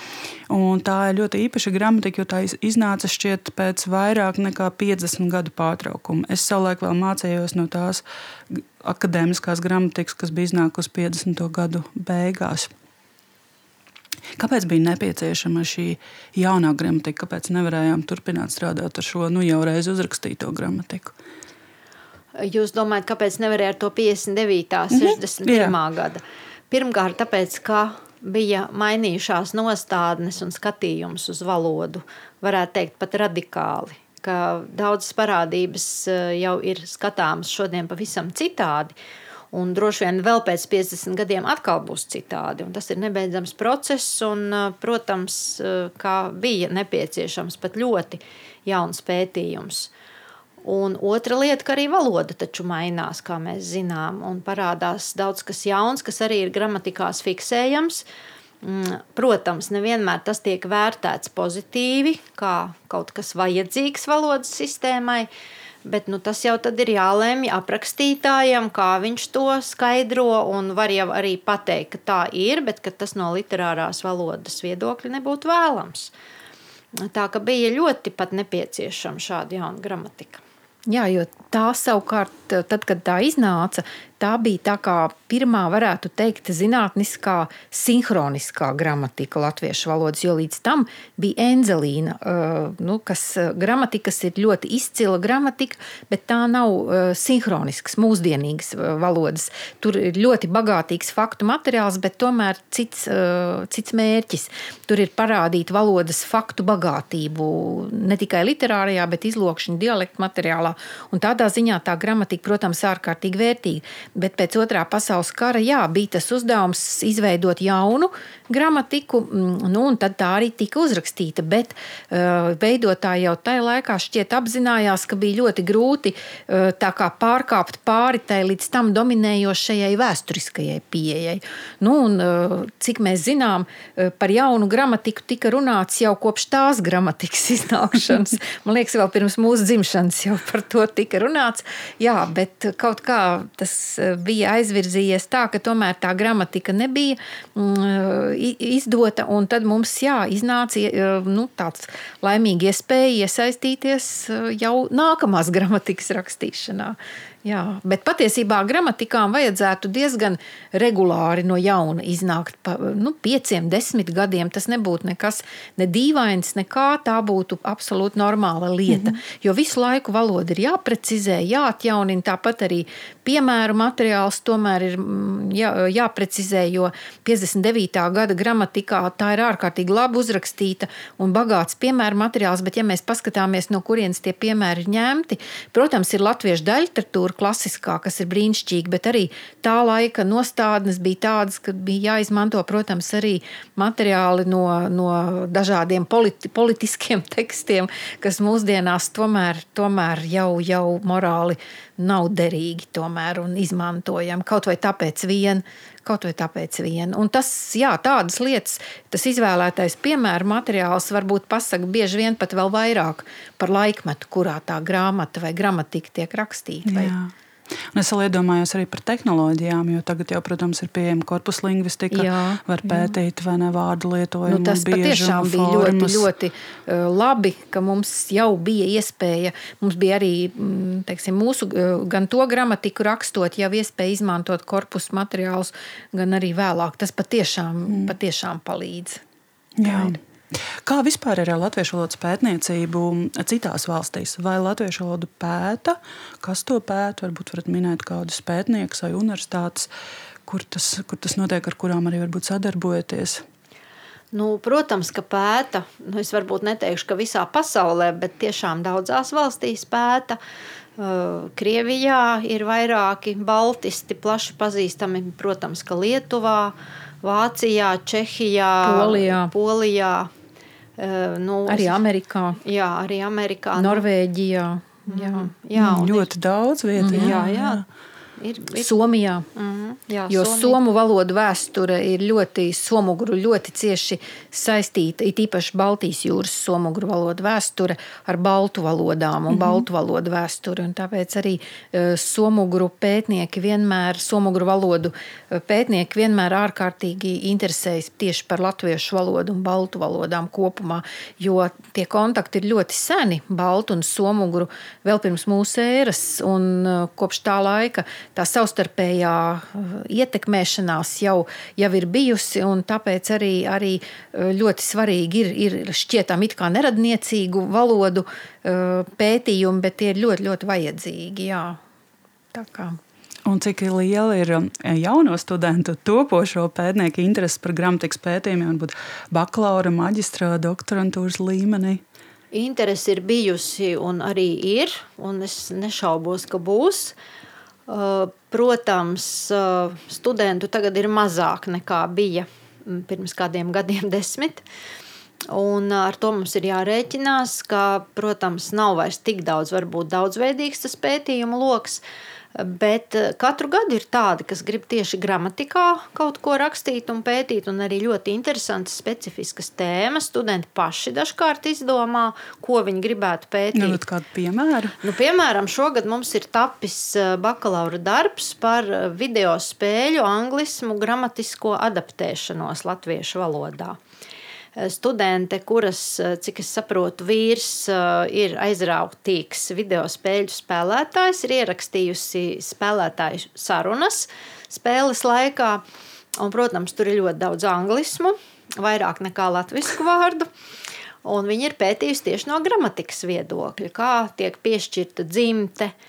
S2: Un tā ir ļoti īpaša gramatika, jo tā iznāca šķiet pēc vairāk nekā 50 gadu pārtraukuma. Es savulaik vēl mācījos no tās akadēmiskās gramatikas, kas bija iznākusi 50. gadu beigās. Kāpēc bija nepieciešama šī jaunā gramatika? Kāpēc nevarējām turpināt strādāt ar šo nu, jau reiz uzrakstīto gramatiku?
S4: Jūs domājat, kāpēc nevarēja ar to 59. un 61. Jā. gada? Pirmkārt, tāpēc, ka bija mainījušās nostādnes un skatījums uz valodu, varētu teikt, pat radikāli ka daudzas parādības eh, jau ir skatāmas šodien pavisam citādi. Un droši vien vēl pēc 50 gadiem atkal būs citādi. Un tas ir nebeidzams process, un, eh, protams, eh, kā bija nepieciešams pat ļoti jauns pētījums. Un otra lieta, ka arī valoda taču mainās, kā mēs zinām, un parādās daudz kas jauns, kas arī ir gramatikās fiksējams. Uh, protams, nevienmēr tas tiek vērtēts pozitīvi, kā kaut kas vajadzīgs valodas sistēmai, bet nu, tas jau ir jālemj aprakstītājam, kā viņš to skaidro. Var jau arī pateikt, ka tā ir, bet tas no literārās valodas viedokļa nebūtu vēlams. Tā ka bija ļoti nepieciešama šāda jauna gramatika.
S3: Jā, jo tā savukārt, tad, kad tā iznāca, tā bija tā kā pirmā, varētu teikt, zinātniskā, sinhroniskā gramatika latviešu valodas, jo līdz tam bija enzelīna, nu, kas gramatikas ir ļoti izcila gramatika, bet tā nav sinhronisks, mūsdienīgs valodas. Tur ir ļoti bagātīgs faktu materiāls, bet tomēr cits, cits mērķis. Tur ir parādīt valodas faktu bagātību ne tikai literārajā, bet izlokšņa dialektu materiālā. Un tādā ziņā tā gramatika, protams, ārkārtīgi vērtīga bet pēc otrā pasaules kara jā, bija tas uzdevums izveidot jaunu gramatiku, mm, nu, un tā arī tika uzrakstīta. Bet uh, veidotāji jau tajā laikā šķiet apzinājās, ka bija ļoti grūti uh, pārkāpt pāri tai līdz tam dominējošajai vēsturiskajai pieejai. Nu, un, uh, cik mēs zinām, par jaunu gramatiku tika runāts jau kopš tās gramatikas iznākšanas. Man liekas, vēl pirms mūsu dzimšanas jau par to tika runāts. Jā, bet kaut kā tas bija aizvirzījies tā, ka tomēr tā gramatika nebija mm, izdota, un tad mums jā, iznāca nu, tāds laimīgi iespēja iesaistīties jau nākamās gramatikas rakstīšanā. Jā, bet patiesībā gramatikām vajadzētu diezgan regulāri no jauna iznākt. Pa nu, pieciem, desmit gadiem tas nebūtu nekas ne dīvains, nekā tā būtu absolūti normāla lieta. Mm -hmm. Jo visu laiku valoda ir jāprecizē, jāatjaunina. Tāpat arī piemēru materiāls tomēr ir mm, jā, jāprecizē, jo 59. gada gramatikā tā ir ārkārtīgi labi uzrakstīta un bagāts piemēru materiāls. Bet, ja mēs paskatāmies, no kurienes tie piemēri ir ņemti, protams, ir latviešu daļliteratūra literatūra, klasiskā, kas ir brīnišķīga, bet arī tā laika nostādnes bija tādas, ka bija jāizmanto, protams, arī materiāli no, no dažādiem politi politiskiem tekstiem, kas mūsdienās tomēr, tomēr jau, jau morāli nav derīgi tomēr un izmantojam kaut vai tāpēc vien, kaut vai tāpēc vien. Un tas, jā, tādas lietas, tas izvēlētais piemēra materiāls varbūt pasaka bieži vien pat vēl vairāk par laikmetu, kurā tā grāmata vai gramatika tiek rakstīta. Vai... Jā.
S2: Un es iedomājos arī par tehnoloģijām, jo tagad jau, protams, ir pieejama korpusa lingvistika. Jā, var pētīt, jā. vai ne vārdu lietojumu.
S3: Nu, tas patiešām bija ļoti, ļoti uh, labi, ka mums jau bija iespēja, mums bija arī teiksim, mūsu, uh, gan to gramatiku rakstot, jau iespēja izmantot korpusa materiālus, gan arī vēlāk. Tas patiešām, mm. patiešām palīdz.
S2: Jā. Jā. Kā vispār ir ar latviešu valodas pētniecību citās valstīs? Vai latviešu valodu pēta, kas to pēta? Varbūt varat minēt kādus pētniekus vai universitātes, kur tas, kur tas notiek, ar kurām arī varbūt sadarbojaties.
S4: Nu, protams, ka pēta. Nu, es varbūt neteikšu, ka visā pasaulē, bet tiešām daudzās valstīs pēta. Uh, Krievijā ir vairāki baltisti, plaši pazīstami, protams, ka Lietuvā, Vācijā, Čehijā,
S3: Polijā.
S4: Polijā
S3: Nu, arī Amerikā.
S4: Jā, arī Amerikā.
S3: Norvēģijā.
S2: Jā, jā ļoti ir, daudz vietu.
S3: Jā, jā. jā. Ir, ir. Somijā. Mm -hmm. Jā, jo Somija. somu valodu vēsture ir ļoti, somugru ļoti cieši saistīta, it īpaši Baltijas jūras somugru valodu vēsture ar baltu valodām un mm -hmm. baltu valodu vēsturi. Un tāpēc arī uh, somugru pētnieki vienmēr, somugru valodu uh, pētnieki vienmēr ārkārtīgi interesējas tieši par latviešu valodu un baltu valodām kopumā, jo tie kontakti ir ļoti seni, baltu un somugru vēl pirms mūsu ēras un uh, kopš tā laika tā savstarpējā uh, ietekmēšanās jau, jau ir bijusi, un tāpēc arī, arī uh, ļoti svarīgi ir, ir šķietam it kā neradniecīgu valodu uh, pētījumi, bet tie ir ļoti, ļoti vajadzīgi. Jā. Tā kā.
S2: Un cik liela ir jauno studentu, topošo pētnieku interese par gramatikas pētījumiem, varbūt bakalaura, maģistra, doktorantūras līmenī?
S4: Interese ir bijusi un arī ir, un es nešaubos, ka būs. Uh, Eh, protams, eh, studentu tagad ir mazāk nekā bija mm, pirms kādiem gadiem, desmit. Un eh, ar to mums ir jārēķinās, ka, protams, nav vairs tik daudz, varbūt daudzveidīgs tas pētījumu lokus. Bet eh, katru gadu ir tādi, kas grib tieši gramatikā kaut ko rakstīt un pētīt, un arī ļoti interesantas, specifiskas tēmas. Studenti paši dažkārt izdomā, ko viņi gribētu pētīt.
S2: Nu, kādu piemēru?
S4: Nu, piemēram, šogad mums ir tapis eh, bakalaura darbs par eh, video spēļu anglismu gramatisko adaptēšanos latviešu valodā studente, kuras, cik es saprotu, vīrs ir aizrautīgs video spēļu spēlētājs, ir ierakstījusi spēlētāju sarunas spēles laikā. Un, protams, tur ir ļoti daudz anglismu, vairāk nekā latviešu vārdu. Un viņi ir pētījuši tieši no gramatikas viedokļa, kā tiek piešķirta dzimte, uh, Eh,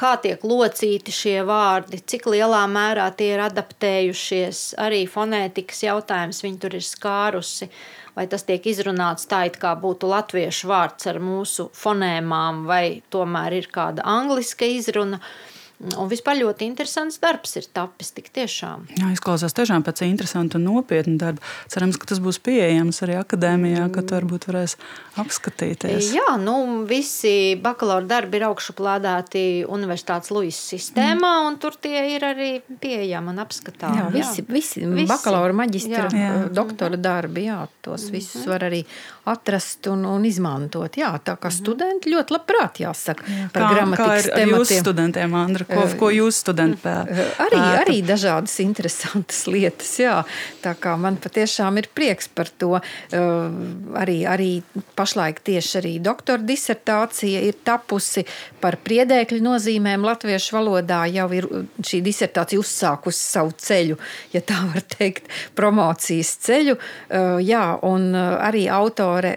S4: kā tiek locīti šie vārdi, cik lielā mērā tie ir adaptējušies. Arī fonētikas jautājums viņi tur ir skārusi. Vai tas tiek izrunāts tā, it kā būtu latviešu vārds ar mūsu fonēmām, vai tomēr ir kāda angliska izruna. Uh, Un vispār ļoti interesants darbs ir tapis tik tiešām.
S2: Jā, izklausās tiešām pēc interesanta un nopietna darba. Cerams, ka tas būs pieejams arī akadēmijā, ka tu varbūt varēs apskatīties.
S4: Jā, nu visi bakalaura darbi ir augšuplādēti universitātes Luisas sistēmā, mm. un tur tie ir arī pieejami un apskatāmi.
S3: Jā, visi, visi, visi. bakalaura, maģistra, jā. doktora darbi, jā, tos mm -hmm. visus var arī atrast un, un izmantot. Jā, tā kā -hmm. studenti ļoti labprāt jāsaka jā. par kā, gramatikas
S2: kā ar, ar jūsu studentiem, Andra? Ko, ko jūs studenti
S3: pētat? Arī, arī dažādas interesantas lietas. Jā. Tā kā man patiešām ir prieks par to. Arī, arī pašlaik tieši arī doktora disertācija ir tapusi par priedēkļu nozīmēm latviešu valodā. Jau ir šī disertācija uzsākusi savu ceļu, ja tā var teikt, promocijas ceļu. Jā, un arī autore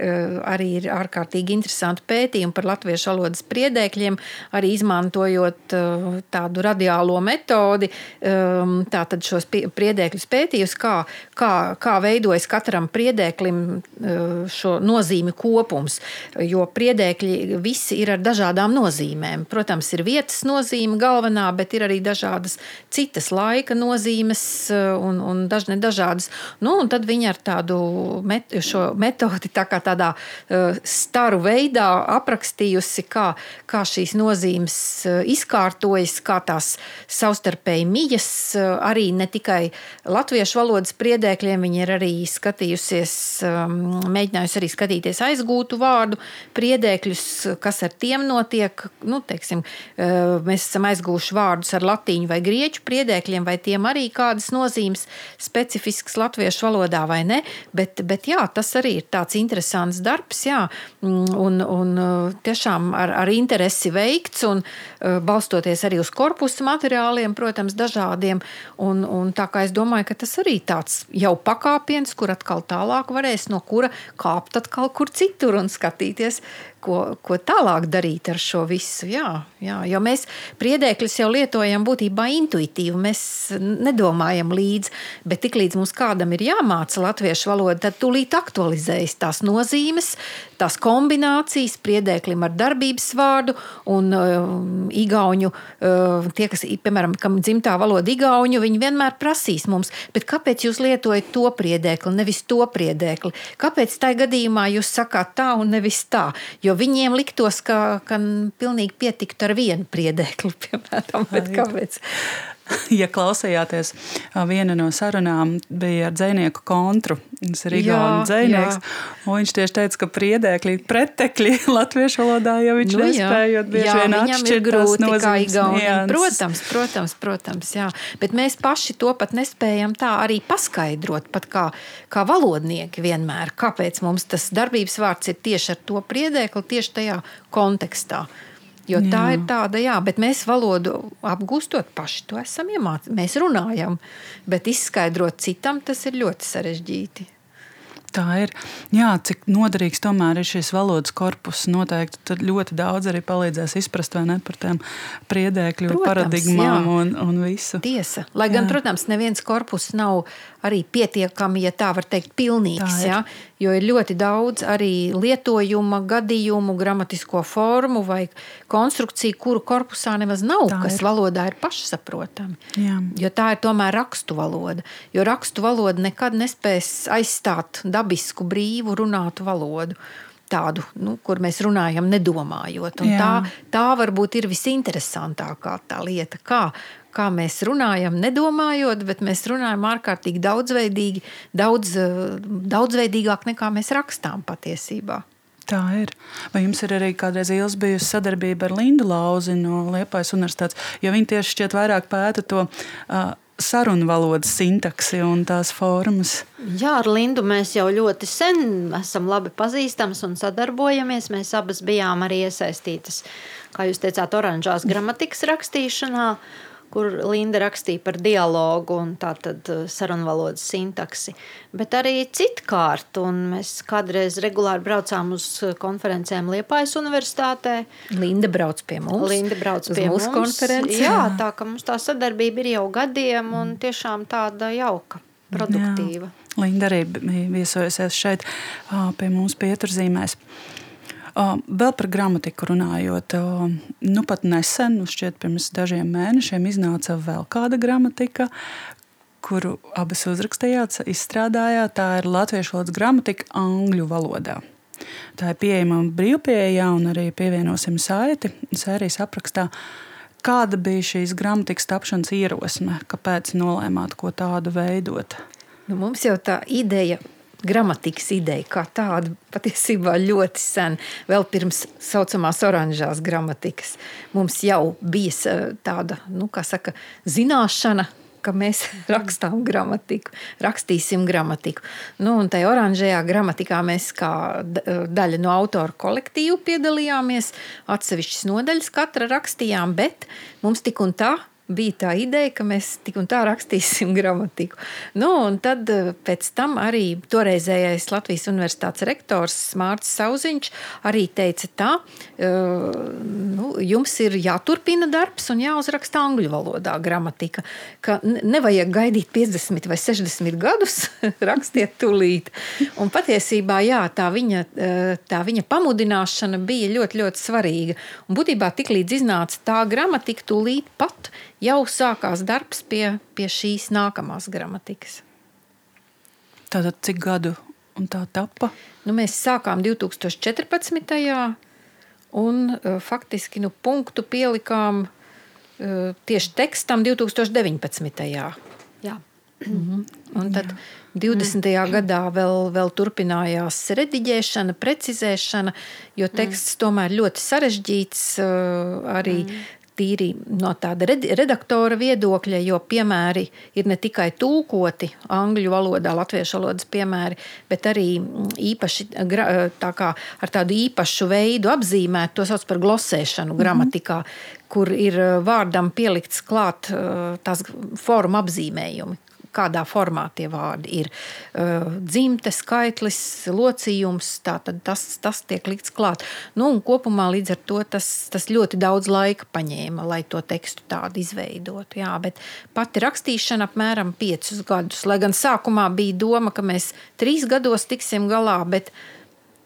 S3: arī ir ārkārtīgi interesanti pētījumi par latviešu valodas priedēkļiem, arī izmantojot tādu radiālo metodi, um, tātad šos priedēkļus pētījusi, kā, kā, kā veidojas katram priedēklim šo nozīmi kopums. Jo priedēkļi visi ir ar dažādām nozīmēm. Protams, ir vietas nozīme galvenā, bet ir arī dažādas citas laika nozīmes un, un dažne dažādas. Nu, un tad viņi ar tādu met, metodi tā kā tādā staru veidā aprakstījusi, kā, kā šīs nozīmes izkārtojas, kā tās savstarpēji mijas, arī ne tikai latviešu valodas priedēkļiem, viņi ir arī skatījusies, mēģinājusi arī skatīties aizgūtu vārdu priedēkļus, kas ar tiem notiek. Nu, teiksim, mēs esam aizgūši vārdus ar latīņu vai grieķu priedēkļiem, vai tiem arī kādas nozīmes specifiskas latviešu valodā vai ne, bet, bet jā, tas arī ir tāds interesants darbs, jā, un, un tiešām ar, ar interesi veikts un balstoties arī uz korpusu materiāliem, protams, dažādiem, un, un tā kā es domāju, ka tas arī tāds jau pakāpiens, kur atkal tālāk varēs no kura kāpt atkal kur citur un skatīties, ko, ko tālāk darīt ar šo visu. Jā, jā, jo mēs priedēkļus jau lietojam būtībā intuitīvi. Mēs nedomājam līdzi, bet tiklīdz mums kādam ir jāmāca latviešu valoda, tad tūlīt aktualizējas tās nozīmes, tās kombinācijas priedēklim ar darbības vārdu un uh, igauņu. Uh, tie, kas, piemēram, kam dzimtā valoda igauņu, viņi vienmēr prasīs mums, bet kāpēc jūs lietojat to priedēkli, nevis to priedēkli? Kāpēc tajā gadījumā jūs sakāt tā un nevis tā? Jo viņiem liktos, ka, ka pilnīgi pietiktu ar vienu priedēkli, piemēram, bet kāpēc?
S2: ja klausījāties, viena no sarunām bija ar dzinieku kontru. Tas ir Igaunijas dzinieks. Viņš tieši teica, ka priedēkļi, pretekļi latviešu valodā jau viņš nu, nespēja bieži vien atšķirt
S3: grūti kā Igaunijam. Protams, protams, protams, jā. Bet mēs paši to pat nespējam tā arī paskaidrot, pat kā, kā valodnieki vienmēr, kāpēc mums tas darbības vārds ir tieši ar to priedēkli, tieši tajā kontekstā. Jo jā. tā ir tāda, jā, bet mēs valodu apgūstot paši to esam iemācījušies. Mēs runājam, bet izskaidrot citam tas ir ļoti sarežģīti.
S2: Tā ir. Jā, cik noderīgs tomēr ir šis valodas korpus. Noteikti tad ļoti daudz arī palīdzēs izprast ne, par tām priedēkļu protams, paradigmām jā. un, un visu.
S3: Tiesa. Lai gan, jā. protams, neviens korpus nav arī pietiekami, ja tā var teikt, pilnīgs. Ja? Jo ir ļoti daudz arī lietojuma gadījumu, gramatisko formu vai konstrukciju, kuru korpusā nemaz nav, tā kas ir. valodā ir pašsaprotami. Jā. Jo tā ir tomēr rakstu valoda. Jo rakstu valoda nekad nespēs aizstāt dabisku, brīvu runātu valodu tādu, nu, kur mēs runājam, nedomājot. Tā, tā varbūt ir visinteresantākā tā lieta, kā, kā mēs runājam, nedomājot, bet mēs runājam ārkārtīgi daudzveidīgi, daudz, daudzveidīgāk nekā mēs rakstām patiesībā.
S2: Tā ir. Vai jums ir arī kādreiz bijusi sadarbība ar Lindu Lauzi no Liepājas universitātes? Jo viņi tieši šķiet vairāk pēta to uh, sarunu valodas sintaksi un tās formas.
S4: Jā, ar Lindu mēs jau ļoti sen esam labi pazīstams un sadarbojamies. Mēs abas bijām arī iesaistītas, kā jūs teicāt, oranžās gramatikas rakstīšanā kur Linda rakstīja par dialogu un tātad uh, sarunvalodas sintaksi, bet arī citkārt, un mēs kādreiz regulāri braucām uz konferencēm Liepājas universitātē.
S3: Linda brauc pie mums.
S4: Linda brauc pie
S3: mūsu mums. konferences.
S4: Jā, tā ka mums tā sadarbība ir jau gadiem un tiešām tāda jauka, produktīva. Jā.
S2: Linda arī viesojusies šeit pie mums pieturzīmēs. Vēl par gramatiku runājot, nu pat nesen, nu šķiet, pirms dažiem mēnešiem iznāca vēl kāda gramatika, kuru abas uzrakstījāt, izstrādājāt. Tā ir latviešu valodas gramatika angļu valodā. Tā ir pieejama brīvpieejā un arī pievienosim saiti sērijas aprakstā. Kāda bija šīs gramatikas tapšanas ierosme? Kāpēc nolēmāt ko tādu veidot?
S3: Nu, mums jau tā ideja gramatikas ideja kā tāda patiesībā ļoti sen, vēl pirms tā saucamās oranžās gramatikas. Mums jau bija tāda, nu, saka, zināšana. Ka mēs rakstām gramatiku, rakstīsim gramatiku. Nu, un tajā oranžajā gramatikā mēs kā daļa no autora kolektīva piedalījāmies. Atsevišķas nodaļas katra rakstījām, bet mums tik un tā bija tā ideja, ka mēs tik un tā rakstīsim gramatiku. Nu, un tad eh, pēc tam arī toreizējais Latvijas universitātes rektors Mārcis Sauziņš arī teica tā, eh, nu, jums ir jāturpina darbs un jāuzraksta angļu valodā gramatika, ka nevajag gaidīt 50 vai 60 gadus, rakstiet tūlīt. Un patiesībā, jā, tā viņa, eh, tā viņa pamudināšana bija ļoti, ļoti svarīga. Un būtībā tik līdz iznāca tā gramatika tūlīt pat jau sākās darbs pie, pie šīs nākamās gramatikas.
S2: Tātad cik gadu un tā tapa?
S3: Nu, mēs sākām 2014. un uh, faktiski nu, punktu pielikām uh, tieši tekstam 2019.
S4: Jā.
S3: Mhm. Un tad 20. Mm. gadā vēl, vēl turpinājās rediģēšana, precizēšana, jo teksts mm. tomēr ļoti sarežģīts. Arī mm tīri no tāda redaktora viedokļa, jo piemēri ir ne tikai tulkoti angļu valodā, latviešu valodas piemēri, bet arī mm, īpaši tā kā ar tādu īpašu veidu apzīmēt, to sauc par glosēšanu gramatikā, mm -hmm. kur ir vārdam pielikts klāt tās forma apzīmējumi kādā formā tie vārdi ir. Dzimte, skaitlis, locījums, tātad tas, tas tiek likts klāt. Nu, kopumā līdz ar to tas, tas ļoti daudz laika paņēma, lai to tekstu tādu izveidotu. Jā, bet pati rakstīšana apmēram piecus gadus, lai gan sākumā bija doma, ka mēs trīs gados tiksim galā, bet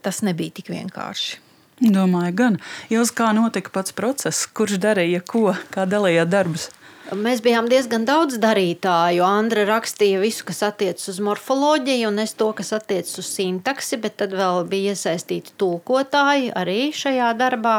S3: tas nebija tik vienkārši.
S2: Domāju, gan. Jūs kā notika pats process, kurš darīja ko, kā dalījāt darbus?
S4: Mēs bijām diezgan daudz darītāju. Andra rakstīja visu, kas attiecas uz morfoloģiju, un es to, kas attiecas uz sintaksi, bet tad vēl bija iesaistīti tulkotāji arī šajā darbā.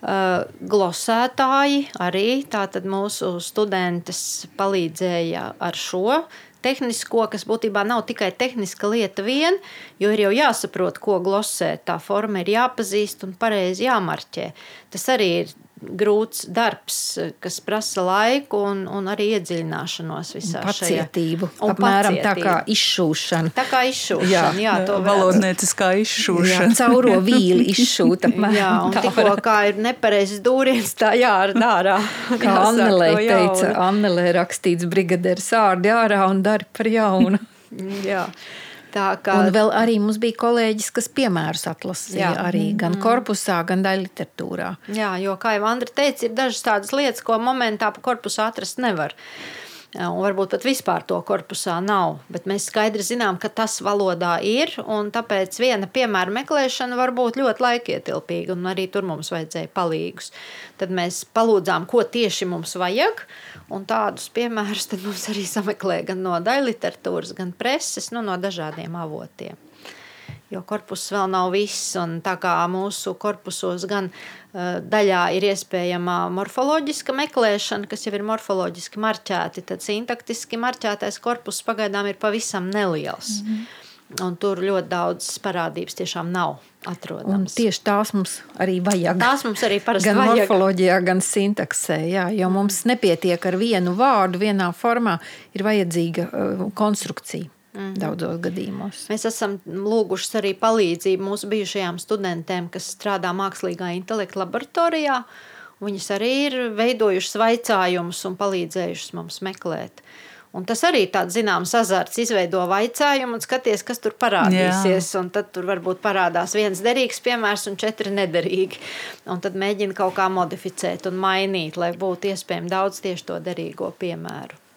S4: Uh, glosētāji arī tātad mūsu studentes palīdzēja ar šo tehnisko, kas būtībā nav tikai tehniska lieta vien, jo ir jau jāsaprot, ko glosēt. Tā forma ir jāpazīst un pareizi jāmarķē. Tas arī ir grūts darbs, kas prasa laiku un, un arī iedziļināšanos visā
S3: pacietību. šajā. Un apmēram pacietību. tā kā izšūšana.
S4: Tā kā izšūšana, jā, jā to
S2: valodnieciskā izšūšana.
S3: Jā, cauro vīli izšūt apmēram.
S4: Jā, un tā tikko kā ir nepareizes dūriens, tā jārada ārā.
S3: Kā Annelē teica, Annelē rakstīts brigadieris ārdi ārā un dari par jaunu.
S4: jā.
S3: Tā kā... Un vēl arī mums bija kolēģis, kas piemērus atlasīja jā. arī gan mm. korpusā, gan daļai literatūrā.
S4: Jā, jo, kā jau Andra teica, ir dažas tādas lietas, ko momentā pa korpusā atrast nevar. Un varbūt pat vispār to korpusā nav. Bet mēs skaidri zinām, ka tas valodā ir. Tāpēc viena piemēra meklēšana var būt ļoti laikietilpīga. Arī tur mums vajadzēja palīgus. Tad mēs palūdzām, ko tieši mums vajag. Un tādus piemērus mums arī sameklē gan no daļliteratūras, gan preses, nu, no dažādiem avotiem. Jo korpus vēl nav viss, tā kā mūsu korpusos gan uh, daļā ir iespējama morfoloģiska meklēšana, kas jau ir morfoloģiski marķēti, tad sintaktiski marķētais korpus pagaidām ir pavisam neliels. Mm -hmm. Un tur ļoti daudz parādības tiešām nav atrodamas. Un
S3: tieši tās mums arī vajag.
S4: Tās mums arī parasti
S3: gan
S4: vajag.
S3: morfoloģijā, gan sintaksē. Jā, jo mums nepietiek ar vienu vārdu vienā formā, ir vajadzīga uh, konstrukcija. Mm -hmm. Daudzos gadījumos.
S4: Mēs esam lūguši arī palīdzību mūsu bijušajām studentēm, kas strādā mākslīgā intelekta laboratorijā. Viņas arī ir veidojušas vaicājumus un palīdzējušas mums meklēt. Un tas arī tāds zināms azarts, izveido vaicājumu un skaties, kas tur parādīsies. Tad tur varbūt parādās viens derīgs piemērs un četri nederīgi. Un tad mēģina kaut kā modificēt un mainīt, lai būtu iespējams daudz tieši to derīgo piemēru.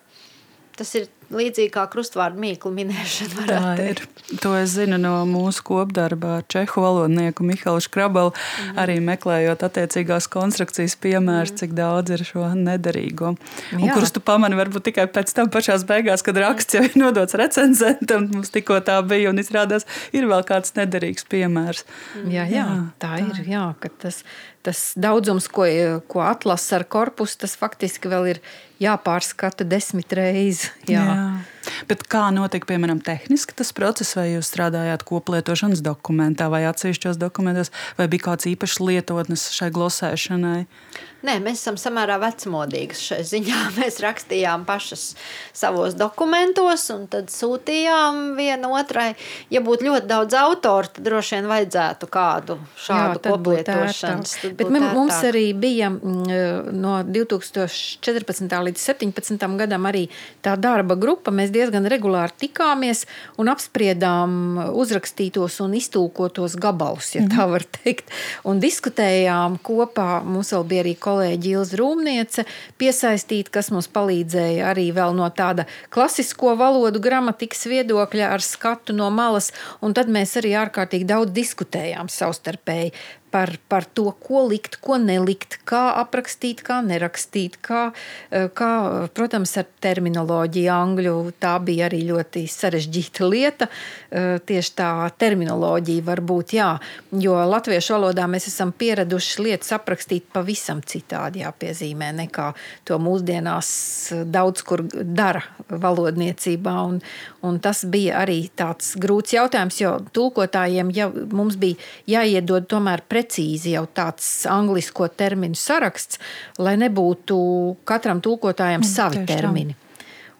S4: Tas ir līdzīgi kā krustvārdu mīklu minēšana.
S2: Tā ir. To es zinu no mūsu kopdarba ar čehu valodnieku Mihālu Škrabelu, mm. arī meklējot attiecīgās konstrukcijas piemērus, mm. cik daudz ir šo nederīgo. Un, kurus tu pamani varbūt tikai pēc tam pašās beigās, kad raksts jau ir nodots recenzentam, mums tikko tā bija un izrādās, ir vēl kāds nederīgs piemērs.
S3: Jā, jā, jā tā, tā ir. Jā, tas, tas daudzums, ko, ko atlasa ar korpusu, tas faktiski vēl ir jāpārskata desmit reizes. Jā. Jā.
S2: Bet kā notika, piemēram, tehniski tas process, vai jūs strādājāt koplietošanas dokumentā vai atsevišķos dokumentos, vai bija kāds īpašs lietotnes šai glosēšanai?
S4: Nē, mēs esam samērā vecmodīgi šai ziņā. Mēs rakstījām pašas savos dokumentos, un tad sūtījām vienu otrai. Ja būtu ļoti daudz autoru, tad droši vien vajadzētu kādu šādu koplietošanas.
S3: Bet mums arī bija mm, no 2014. līdz 2017. gadam arī tā darba grupa. Mēs diezgan regulāri tikāmies un apspriedām uzrakstītos un iztulkotos gabalus, ja tā var teikt, un diskutējām kopā. Mums vēl bija arī kolēģi Ilza Rūmniece piesaistīt, kas mums palīdzēja arī vēl no tāda klasisko valodu gramatikas viedokļa ar skatu no malas, un tad mēs arī ārkārtīgi daudz diskutējām savstarpēji par, par to, ko likt, ko nelikt, kā aprakstīt, kā nerakstīt, kā, eh, kā protams, ar terminoloģiju angļu tā bija arī ļoti sarežģīta lieta. Eh, tieši tā terminoloģija var būt, jā, jo latviešu valodā mēs esam pieraduši lietas aprakstīt pavisam citādi jāpiezīmē, nekā to mūsdienās daudz kur dara valodniecībā, un, un tas bija arī tāds grūts jautājums, jo tulkotājiem jau mums bija jāiedod tomēr pret precīzi jau tāds angļu terminu saraksts, lai nebūtu katram tulkotājam mm, savi termini.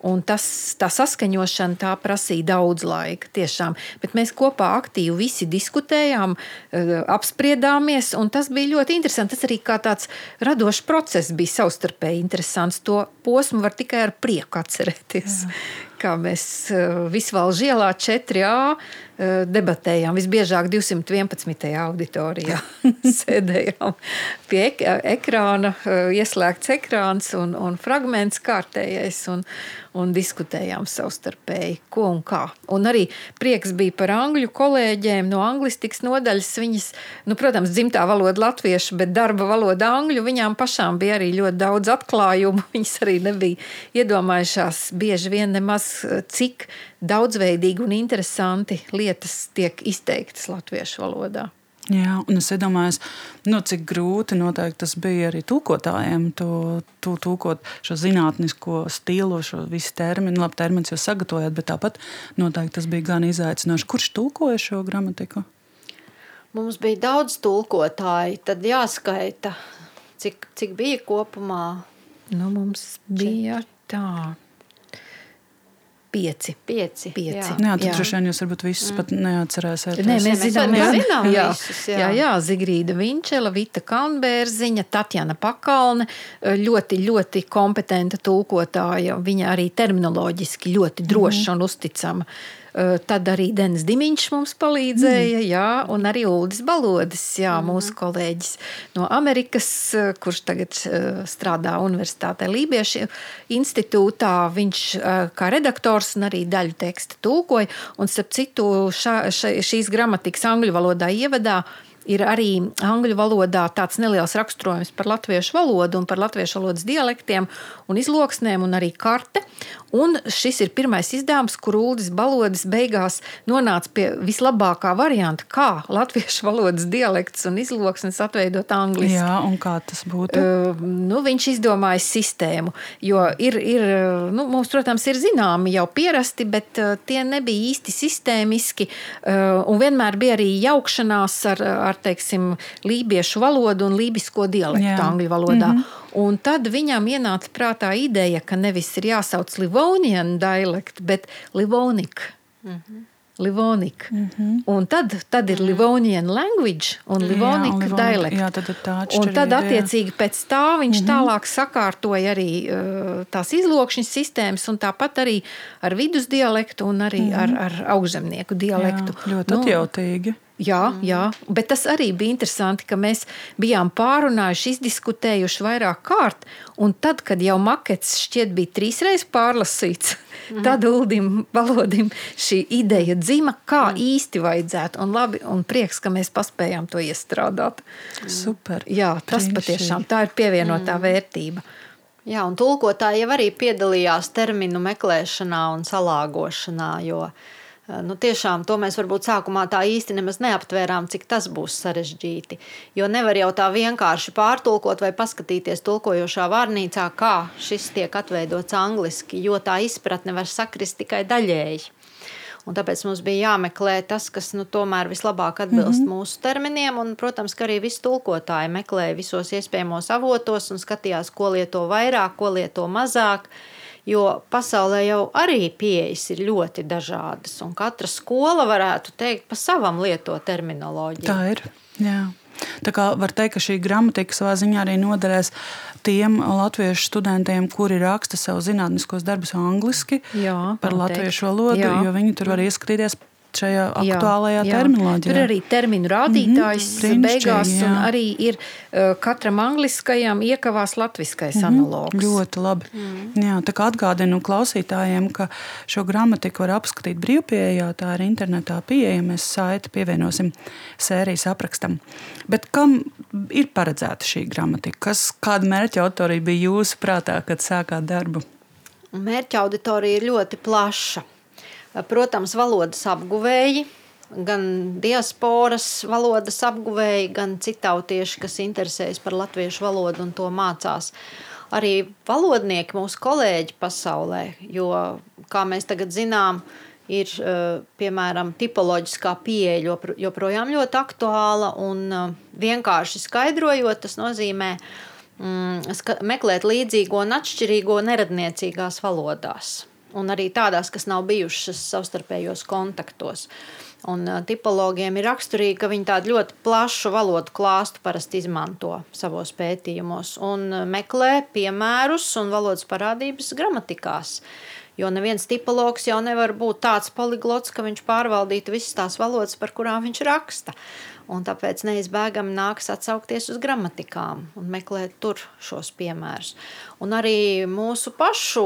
S3: Un tas, tā saskaņošana tā prasīja daudz laika, tiešām. Bet mēs kopā aktīvi visi diskutējām, eh, apspriedāmies, un tas bija ļoti interesanti. Tas arī kā tāds radošs process bija savstarpēji interesants. To posmu var tikai ar prieku atcerēties. Jā. Kā mēs eh, Visvalžu ielā 4A Eh, debatējām. Visbiežāk 211. auditorijā sēdējām pie ek ekrāna, eh, ieslēgts ekrāns un, un fragments kārtējais. Un, un diskutējām savstarpēji, ko un kā. Un arī prieks bija par angļu kolēģiem no anglistikas nodaļas. Viņas, nu, protams, dzimtā valoda latviešu, bet darba valoda angļu. Viņām pašām bija arī ļoti daudz atklājumu. Viņas arī nebija iedomājušās bieži vien nemaz cik daudzveidīgi un interesanti lietas tiek izteiktas latviešu valodā.
S2: Jā, un es iedomājos, nu, cik grūti tas bija arī tūkotājiem, to, to tūkot šo zinātnisko stilu, šo visu terminu. Labi, termins jau sagatavojāt, bet tāpat noteikti tas bija gan izaicinoši. Kurš tūkoja šo gramatiku?
S4: Mums bija daudz tulkotāju, tad jāskaita, cik, cik bija kopumā.
S3: Nu, mums bija tā, Pieci.
S4: Pieci.
S3: Pieci. Jā,
S2: jā tad droši vien jūs varbūt visus mm. pat neatcerēsiet.
S3: Nē, mēs zinām,
S4: jā, zinām jā, visus. Jā.
S3: jā, jā, Zigrīda Vinčela, Vita Kalnbērziņa, Tatjana Pakalne, ļoti, ļoti kompetenta tulkotāja. Viņa arī terminoloģiski ļoti droša mm. un uzticama. Eh, tad arī Denis Dimiņš mums palīdzēja, mm. jā, un arī Uldis Balodis, jā, mm. mūsu kolēģis no Amerikas, eh, kurš tagad eh, strādā Universitātē Lībiešu institūtā. Viņš kā redaktors un arī daļu teksta tulkoja, un starp citu šā, ša, šīs gramatikas angļu valodā ievadā ir arī angļu valodā tāds neliels raksturojums par latviešu valodu un par latviešu valodas dialektiem un izloksnēm, un arī karte. Un šis ir pirmais izdevums, kur Uldis Balodis beigās nonāca pie vislabākā varianta, kā latviešu valodas dialekts un izloksnes atveidot angliski.
S2: Jā, un kā tas būtu?
S3: Uh, nu, viņš izdomāja sistēmu, jo ir, ir nu, mums, protams, ir zināmi jau pierasti, bet uh, tie nebija īsti sistēmiski, uh, un vienmēr bija arī jaukšanās ar, ar teiksim, lībiešu valodu un lībisko dialektu Jā. angļu valodā. Mm -hmm. Un tad viņam ienāca prātā ideja, ka nevis ir jāsauc Livonian dialekt, bet Livonika. Mm -hmm. Livonika. Mm -hmm. Un tad, tad ir Livonian language un Livonika jā, dialekt.
S2: Jā, tad tā
S3: un tad attiecīgi pēc tā viņš mm -hmm. tālāk sakārtoja arī uh, tās izlokšņas sistēmas un tāpat arī ar vidus dialektu un arī mm -hmm. ar, ar augzemnieku dialektu.
S2: Jā, ļoti nu, atjautīgi.
S3: Jā, mm. jā, bet tas arī bija interesanti, ka mēs bijām pārunājuši, izdiskutējuši vairāk kārt. Un tad, kad jau makets šķiet bija trīsreiz pārlasīts, mm. tad Uldim Valodim šī ideja dzima, kā mm. īsti vajadzētu. Un labi, un prieks, ka mēs paspējām to iestrādāt.
S2: Super.
S3: Jā, tas Trīši. patiešām tā ir pievienotā mm. vērtība.
S4: Jā, un tulkotāji jau arī piedalījās terminu meklēšanā un salāgošanā, jo uh, Nu, tiešām to mēs varbūt sākumā tā īsti nemaz neaptvērām, cik tas būs sarežģīti. Jo nevar jau tā vienkārši pārtulkot vai paskatīties tulkojošā vārnīcā, kā šis tiek atveidots angliski, jo tā izpratne var sakrist tikai daļēji. Un tāpēc mums bija jāmeklē tas, kas nu, tomēr vislabāk atbilst mm -hmm. mūsu terminiem. Un, protams, ka arī visi tulkotāji meklēja visos iespējamos avotos un skatījās, ko lieto vairāk, ko lieto mazāk. Jo pasaulē jau arī pieejas ir ļoti dažādas, un katra skola varētu teikt pa savam lieto terminoloģiju.
S2: Tā ir. Jā. Tā kā var teikt, ka šī gramatika savā ziņā arī noderēs tiem latviešu studentiem, kuri raksta savus zinātniskos darbus angliski Jā, par latviešu valodu, jo viņi tur var ieskatīties šajā aktuālajā jā, jā. terminoloģijā.
S3: Tur arī terminu rādītājs mm -hmm, beigās, jā. un arī ir uh, katram angliskajam iekavās latviskais mm -hmm, analogs.
S2: Ļoti labi. Mm. Jā, tā kā atgādinu klausītājiem, ka šo gramatiku var apskatīt brīvpieejā, tā ir internetā pieejama, mēs saiti pievienosim sērijas aprakstam. Bet kam ir paredzēta šī gramatika? Kas, kāda mērķa autorija bija jūsu prātā, kad sākāt darbu?
S4: Mērķa auditorija ir ļoti plaša. Protams, valodas apguvēji, gan diasporas valodas apguvēji, gan citautieši, kas interesējas par latviešu valodu un to mācās. Arī valodnieki, mūsu kolēģi pasaulē, jo, kā mēs tagad zinām, ir piemēram tipoloģiskā pieeja joprojām ļoti aktuāla un vienkārši skaidrojot, tas nozīmē mm, meklēt līdzīgo un atšķirīgo neradniecīgās valodās un arī tādās, kas nav bijušas savstarpējos kontaktos. Un tipologiem ir raksturīgi, ka viņi tādu ļoti plašu valodu klāstu parasti izmanto savos pētījumos un meklē piemērus un valodas parādības gramatikās. Jo neviens tipologs jau nevar būt tāds poliglots, ka viņš pārvaldītu visas tās valodas, par kurām viņš raksta. Un tāpēc neizbēgami nāks atsaukties uz gramatikām un meklēt tur šos piemērus. Un arī mūsu pašu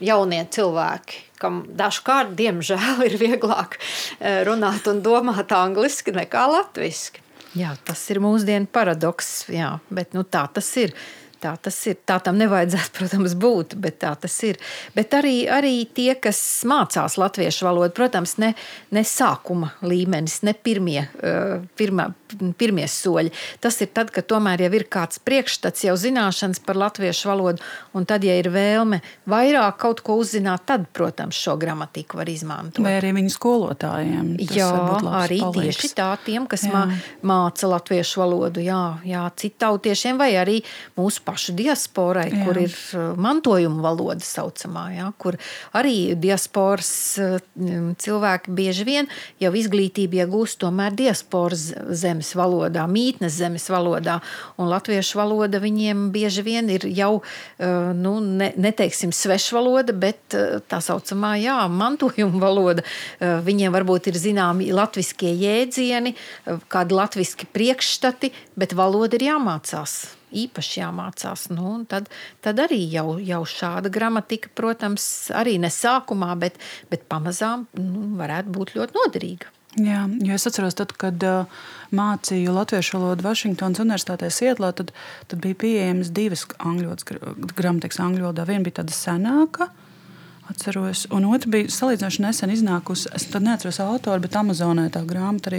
S4: jaunie cilvēki, kam dažkārt, diemžēl, ir vieglāk eh, runāt un domāt angliski nekā latviski.
S3: Jā, tas ir mūsdienu paradoks, jā, bet nu, tā tas ir. Tā tas ir. Tā tam nevajadzētu, protams, būt, bet tā tas ir. Bet arī, arī tie, kas mācās latviešu valodu, protams, ne, ne sākuma līmenis, ne pirmie, uh, pirmā, pirmie soļi. Tas ir tad, kad tomēr jau ir kāds priekšstats, jau zināšanas par latviešu valodu, un tad, ja ir vēlme vairāk kaut ko uzzināt, tad, protams, šo gramatiku var izmantot.
S2: Vai arī viņu skolotājiem?
S3: Jā, arī palīgs. tieši tā, tiem, kas jā. māca latviešu valodu, jā, jā citautiešiem vai arī mūsu pašu diasporai, jā. kur ir uh, mantojuma valoda saucamā, jā, kur arī diasporas uh, cilvēki bieži vien jau izglītību iegūst tomēr diasporas zemes valodā, mītnes zemes valodā, un latviešu valoda viņiem bieži vien ir jau, uh, nu, ne, neteiksim svešvaloda, bet tā saucamā, jā, mantojuma valoda. Viņiem varbūt ir zināmi latviskie jēdzieni, kādi latviski priekšstati, bet valoda ir jāmācās īpaši jāmācās. Nu, tad, tad arī jau, jau šāda gramatika, protams, arī ne sākumā, bet, bet pamazām nu, varētu būt ļoti noderīga.
S2: Jā, jo es atceros, tad, kad uh, mācīju latviešu valodu Vašingtonas Universitātē Sietlā, tad, tad bija pieejamas divas angļu gramatikas angļu valodā. Viena bija tāda senāka, uh, Atceros. Un otra bija salīdzinoši nesen iznākusi. Es neatceros autoru, bet Amazonē tā grāmata arī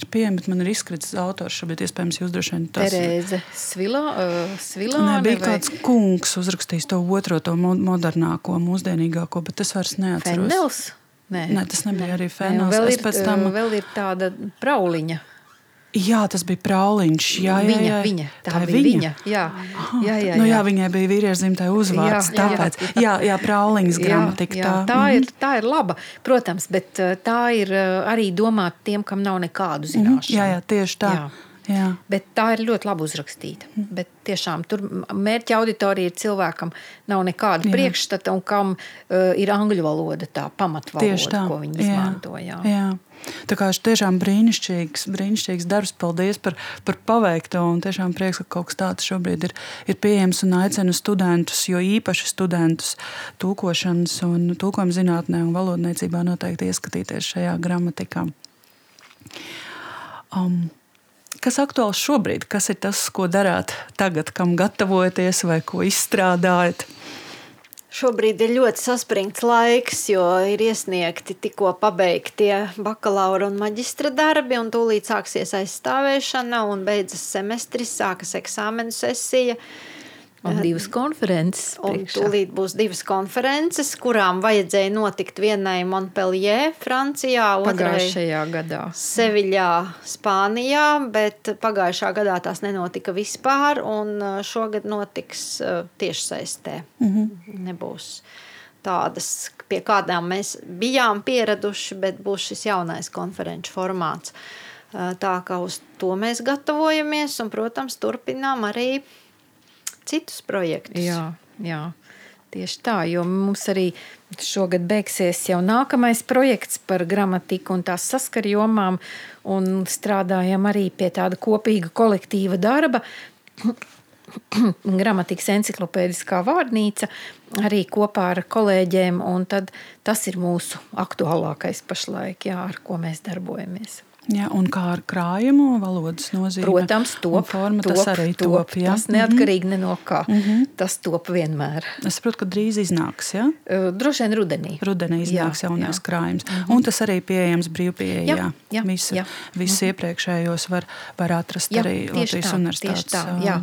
S2: ir pieejama. Man ir izkritis autors. Šobrīd, iespējams, jūs droši vien
S3: tas Terēze Svilā. Uh, Svilā
S2: Nē, bija vai? kāds kungs uzrakstījis to otro, to modernāko, mūsdienīgāko, bet es vairs neatceros.
S3: Fendels?
S2: Nē. Nē, tas nebija arī Fendels.
S3: Vēl ir, tam... vēl ir tāda prauliņa.
S2: Jā, tas bija Prauliņš. Jā, jā,
S3: viņa, jā. viņa. Tā, tā bija viņa. viņa. Jā.
S2: Aha, jā, jā, nu, jā, viņai bija vīriešu dzimtajā uzvārds. Jā, tāpēc, jā, jā, jā Prauliņas gramatika. Jā, jā,
S3: tā, tā, ir, tā ir laba, protams, bet eh, tā ir eh, arī domāta tiem, kam nav nekādu mhm, zināšanu.
S2: Jā, jā tieši tā. Jā. Jā.
S3: Bet tā ir ļoti labi uzrakstīta. Bet tiešām tur mērķa auditorija ir cilvēkam, nav nekāda jā. priekšstata un kam uh, ir angļu valoda tā pamatvaloda, ko viņi izmanto. Jā.
S2: Jā. Tā kā šis tiešām brīnišķīgs, brīnišķīgs darbs. Paldies par, par paveikto. Un tiešām prieks, ka kaut kas tāds šobrīd ir, ir pieejams un aicinu studentus, jo īpaši studentus tūkošanas un tūkojuma zinātnē un valodniecībā noteikti ieskatīties šajā gramatikā. Um, kas aktuāls šobrīd? Kas ir tas, ko darāt tagad, kam gatavojaties vai ko izstrādājat?
S4: Šobrīd ir ļoti saspringts laiks, jo ir iesniegti tikko pabeigtie bakalaura un maģistra darbi, un tūlīt sāksies aizstāvēšana, un beidzas semestris, sākas eksāmenu sesija.
S3: Un divas konferences.
S4: Un tūlīt būs divas konferences, kurām vajadzēja notikt vienai Montpellier, Francijā,
S3: pagājušajā gadā.
S4: Seviļā, Spānijā, bet pagājušā gadā tās nenotika vispār, un uh, šogad notiks uh, tiešsaistē. Mm -hmm. Nebūs tādas, pie kādām mēs bijām pieraduši, bet būs šis jaunais konferenču formāts. Uh, tā kā uz to mēs gatavojamies, un, protams, turpinām arī citus projektus.
S3: Jā, jā. Tieši tā, jo mums arī šogad beigsies jau nākamais projekts par gramatiku un tās saskarjomām, un strādājam arī pie tāda kopīga kolektīva darba. Gramatikas encyklopēdiskā vārnīca arī kopā ar kolēģiem, tas ir mūsu aktuālākais pašlaik, jā, ar ko mēs darbojamies.
S2: Ja, un kā ar krājumu valodas nozīme?
S3: Protams, top,
S2: forma,
S3: top,
S2: tas arī top. top ja?
S3: Tas neatkarīgi mm -hmm. no kā. Mm -hmm. Tas top vienmēr.
S2: Es saprotu, ka drīz iznāks. Ja?
S3: Uh, droši vien rudenī.
S2: Rudenī iznāks jā, jaunais jā. krājums. Mm -hmm. Un tas arī pieejams brīvpieejā. Jā, jā, Visu, jā. Visus mm -hmm. iepriekšējos var, var atrast jā, arī Latvijas tā, universitātes.
S3: Tā, jā.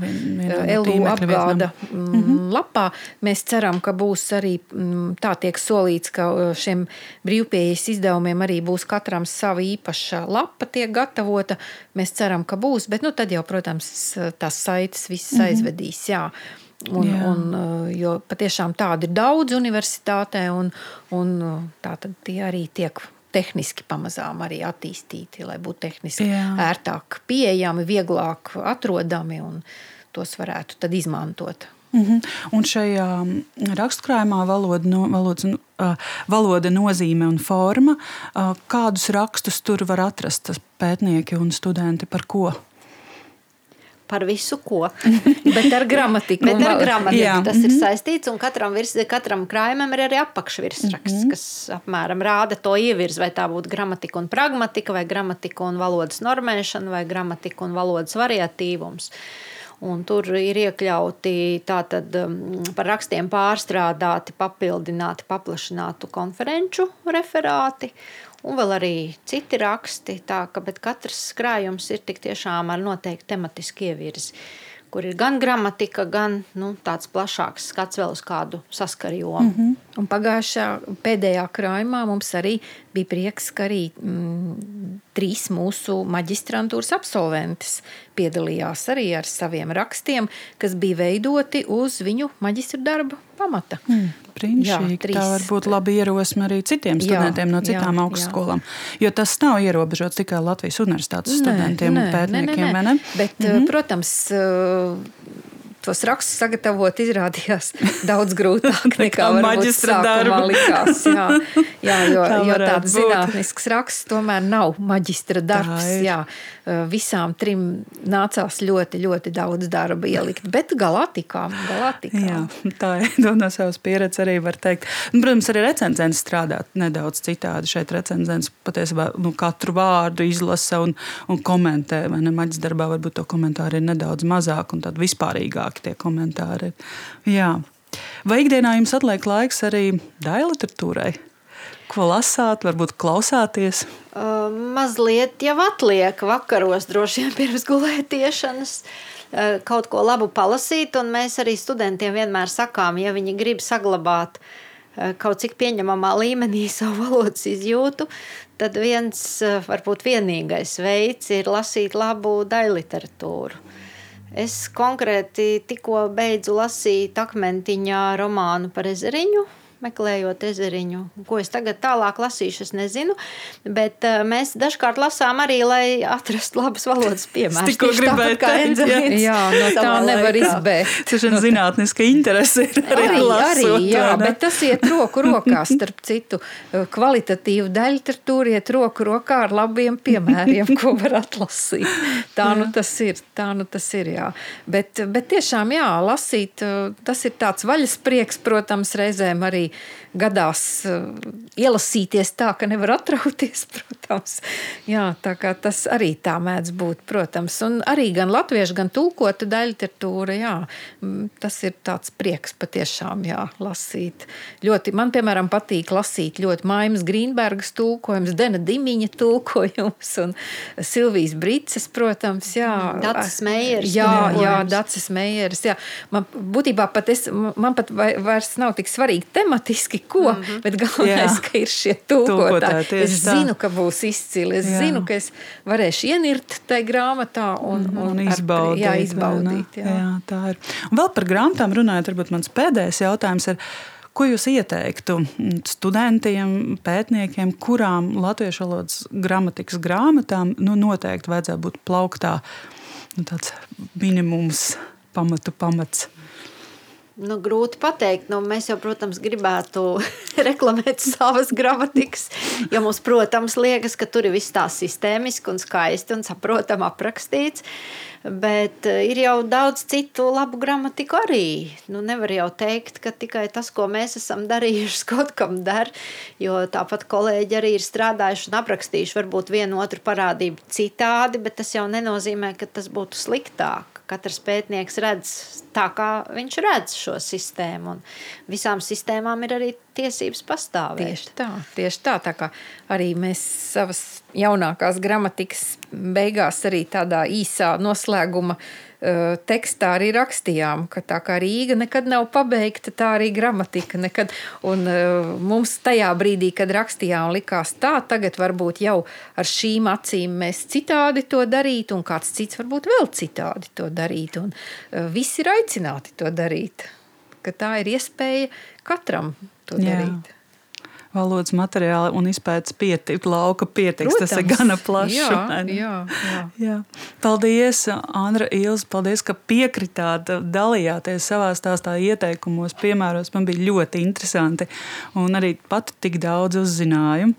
S3: LU apgāda mm -hmm. lapā. Mēs ceram, ka būs arī tā tiek solīts, ka šiem brīvpieejas izdevumiem arī būs katram sava īpaša lapa lapa tiek gatavota. Mēs ceram, ka būs, bet nu, tad jau, protams, tās saites visas mm -hmm. aizvedīs. Jā. Un, Jā. un, uh, jo patiešām tādi ir daudz universitātē, un, un uh, tā tad tie arī tiek tehniski pamazām arī attīstīti, lai būtu tehniski Jā. ērtāk pieejami, vieglāk atrodami un tos varētu tad izmantot.
S2: Mm -hmm. Un šajā rakstkrājumā valoda, no, valodas, uh, valoda nozīme un forma, uh, kādus rakstus tur var atrast pētnieki un studenti par ko?
S4: par visu ko.
S3: Bet ar gramatiku.
S4: Bet ar gramatiku jā. tas mm -hmm. ir mhm. saistīts, un katram, virs, katram krājumam ir arī apakšvirsraksts, mm -hmm. kas apmēram rāda to ievirzi, vai tā būtu gramatika un pragmatika, vai gramatika un valodas normēšana, vai gramatika un valodas variatīvums. Un tur ir iekļauti tātad, um, par rakstiem pārstrādāti, papildināti, paplašinātu konferenču referāti. Un vēl arī citi raksti, tā ka katrs krājums ir tik tiešām ar noteiktu tematisku ievirzi kur ir gan gramatika, gan nu, tāds plašāks skats vēl uz kādu saskarjomu. Mm -hmm.
S3: Un pagājušā pēdējā krājumā mums arī bija prieks, ka arī mm, trīs mūsu maģistrantūras absolventes piedalījās arī ar saviem rakstiem, kas bija veidoti uz viņu maģistra darba pamata.
S2: Mm, Brīnišķīgi. Tā var būt laba ierosme arī citiem studentiem jā, no citām jā, augstskolām. Jo tas nav ierobežots tikai Latvijas universitātes studentiem nē, un pētniekiem.
S3: Nē, nē, nē. Bet, mm -hmm. protams, tos rakstus sagatavot izrādījās daudz grūtāk nekā maģistra darbā likās. Jā, jā jo, Tā jo tāds būt. zinātnisks raksts tomēr nav maģistra darbs. Jā, visām trim nācās ļoti, ļoti daudz darba ielikt, bet galā tikām. Galā tikām.
S2: Jā, tā ir no savas pieredzes arī var teikt. Un, protams, arī recenzents strādā nedaudz citādi. Šeit recenzents patiesībā nu, katru vārdu izlasa un, un komentē. Vai ne maģistra darbā varbūt to komentāru ir nedaudz mazāk un tad vispārīgāk vairāki tie komentāri. Jā. Vai ikdienā jums atliek laiks arī daļai literatūrai? Ko lasāt, varbūt klausāties?
S4: Uh, mazliet jau atliek vakaros, droši vien pirms gulētiešanas. Uh, kaut ko labu palasīt, un mēs arī studentiem vienmēr sakām, ja viņi grib saglabāt uh, kaut cik pieņemamā līmenī savu valodas izjūtu, tad viens, varbūt vienīgais veids ir lasīt labu daļu literatūru. Es konkrēti tikko beidzu lasīt akmentiņā romānu par ezeriņu meklējot ezeriņu. Ko es tagad tālāk lasīšu, es nezinu. Bet uh, mēs dažkārt lasām arī, lai atrastu labas valodas piemērus.
S2: Tikko gribēju teikt, jā,
S3: jā no tā nevar izbēgt.
S2: Tas ir zinātniska interese ir arī, arī, lasot,
S3: arī jā, bet tas iet roku rokā starp citu. Kvalitatīvu daļtratūru iet roku rokā ar labiem piemēriem, ko var atlasīt. Tā nu tas ir, tā nu tas ir, jā. Bet, bet tiešām, jā, lasīt, tas ir tāds vaļas prieks, protams, reizēm arī arī gadās uh, ielasīties tā, ka nevar atrauties, protams. Jā, tā kā tas arī tā mēdz būt, protams. Un arī gan latviešu, gan tulkota daļliteratūra, jā, tas ir tāds prieks patiešām, jā, lasīt. Ļoti, man, piemēram, patīk lasīt ļoti Maimas Grīnbergas tulkojums, Dena Dimiņa tulkojums un Silvijas Brices, protams, jā.
S4: Dacis Meijers.
S3: Jā, jā, Dacis Meijers, jā. Man būtībā pat es, man pat vairs nav tik svarīgi tematiski, ko, mm -hmm. bet galvenais, Jā. ka ir šie tulkotāji. Es tā. zinu, ka būs izcili. Es Jā. zinu, ka es varēšu ienirt tajā grāmatā un,
S2: un, un izbaudīt.
S3: Ar, jā, izbaudīt
S2: jā. Jā, tā ir. Un vēl par grāmatām runājot, varbūt mans pēdējais jautājums ir. Ko jūs ieteiktu studentiem, pētniekiem, kurām latviešu valodas gramatikas grāmatām nu, noteikti vajadzētu būt plauktā? Nu, tāds minimums, pamatu pamats.
S4: Nu, grūti pateikt. Nu, mēs jau, protams, gribētu reklamēt savas gramatikas. Jo mums, protams, liekas, ka tur ir viss tā sistēmiski un skaisti un saprotami aprakstīts. Bet eh, ir jau daudz citu labu gramatiku arī. Nu, nevar jau teikt, ka tikai tas, ko mēs esam darījuši, kaut kam der. Jo tāpat kolēģi arī ir strādājuši un aprakstījuši varbūt vienu otru parādību citādi, bet tas jau nenozīmē, ka tas būtu sliktāk katrs pētnieks redz tā, kā viņš redz šo sistēmu. Un visām sistēmām ir arī tiesības pastāvēt.
S3: Tieši tā, tieši tā. tā kā arī mēs savas jaunākās gramatikas beigās arī tādā īsā noslēguma uh, tekstā arī rakstījām, ka tā kā Rīga nekad nav pabeigta, tā arī gramatika nekad. Un uh, mums tajā brīdī, kad rakstījām, likās tā, tagad varbūt jau ar šīm acīm mēs citādi to darītu, un kāds cits varbūt vēl citādi to darītu. Un uh, visi ir aicināti to darīt. Ka tā ir iespēja katram to Jā. darīt
S2: valodas materiāli un izpētes pietiks, lauka pietiks. Protams. Tas ir gana plašs.
S3: Jā, jā, jā.
S2: jā. Paldies, Andra Ilza, paldies, ka piekritāt, dalījāties savā stāstā ieteikumos, piemēros. Man bija ļoti interesanti un arī pat tik daudz uzzināju.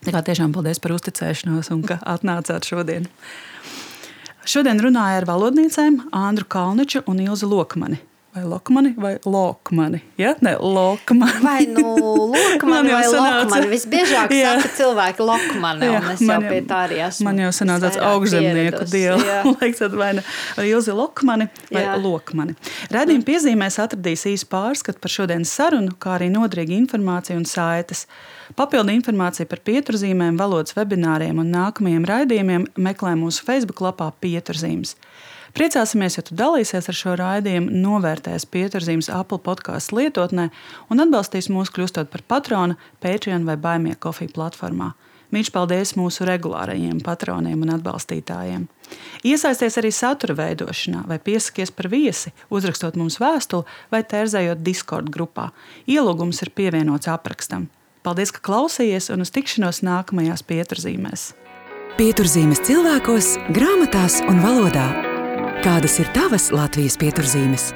S2: Tā kā tiešām paldies par uzticēšanos un ka atnācāt šodien. Šodien runāju ar valodniecēm Andru Kalniču un Ilzu Lokmani. Vai lokmani vai lokmani? Ja? Ne, lokmani.
S4: Vai nu lokmani vai lokmani. Visbiežāk jā. saka cilvēki lokmani, jā, un es jau pie tā arī esmu.
S2: Man jau sanāca tāds. Laiks tad vai ne Ilzi lokmani vai jā. lokmani. Redījuma piezīmēs atradīs īsu pārskatu par šodienas sarunu, kā arī nodrīgi informāciju un saites. Papildu informāciju par pieturzīmēm, valodas webināriem un nākamajiem raidījumiem meklē mūsu Facebook lapā Pieturzīmes. Priecāsimies, ja tu dalīsies ar šo raidījumu, novērtēs pieturzīmes Apple podkāstu lietotnē un atbalstīs mūs kļūstot par patronu Patreon vai Baimie kofiju platformā. Mīļš paldies mūsu regulārajiem patroniem un atbalstītājiem. Iesaisties arī satura veidošanā, vai piesakies par viesi, uzrakstot mums vēstuli vai tērzējot Discord grupā. Ielūgums ir pievienots aprakstam. Paldies, ka klausījies un uz tikšanos nākamajās pieturzīmēs.
S1: Pieturzīmes cilvēkos, grāmatās un valodā. Kādas ir tavas Latvijas pieturzīmes?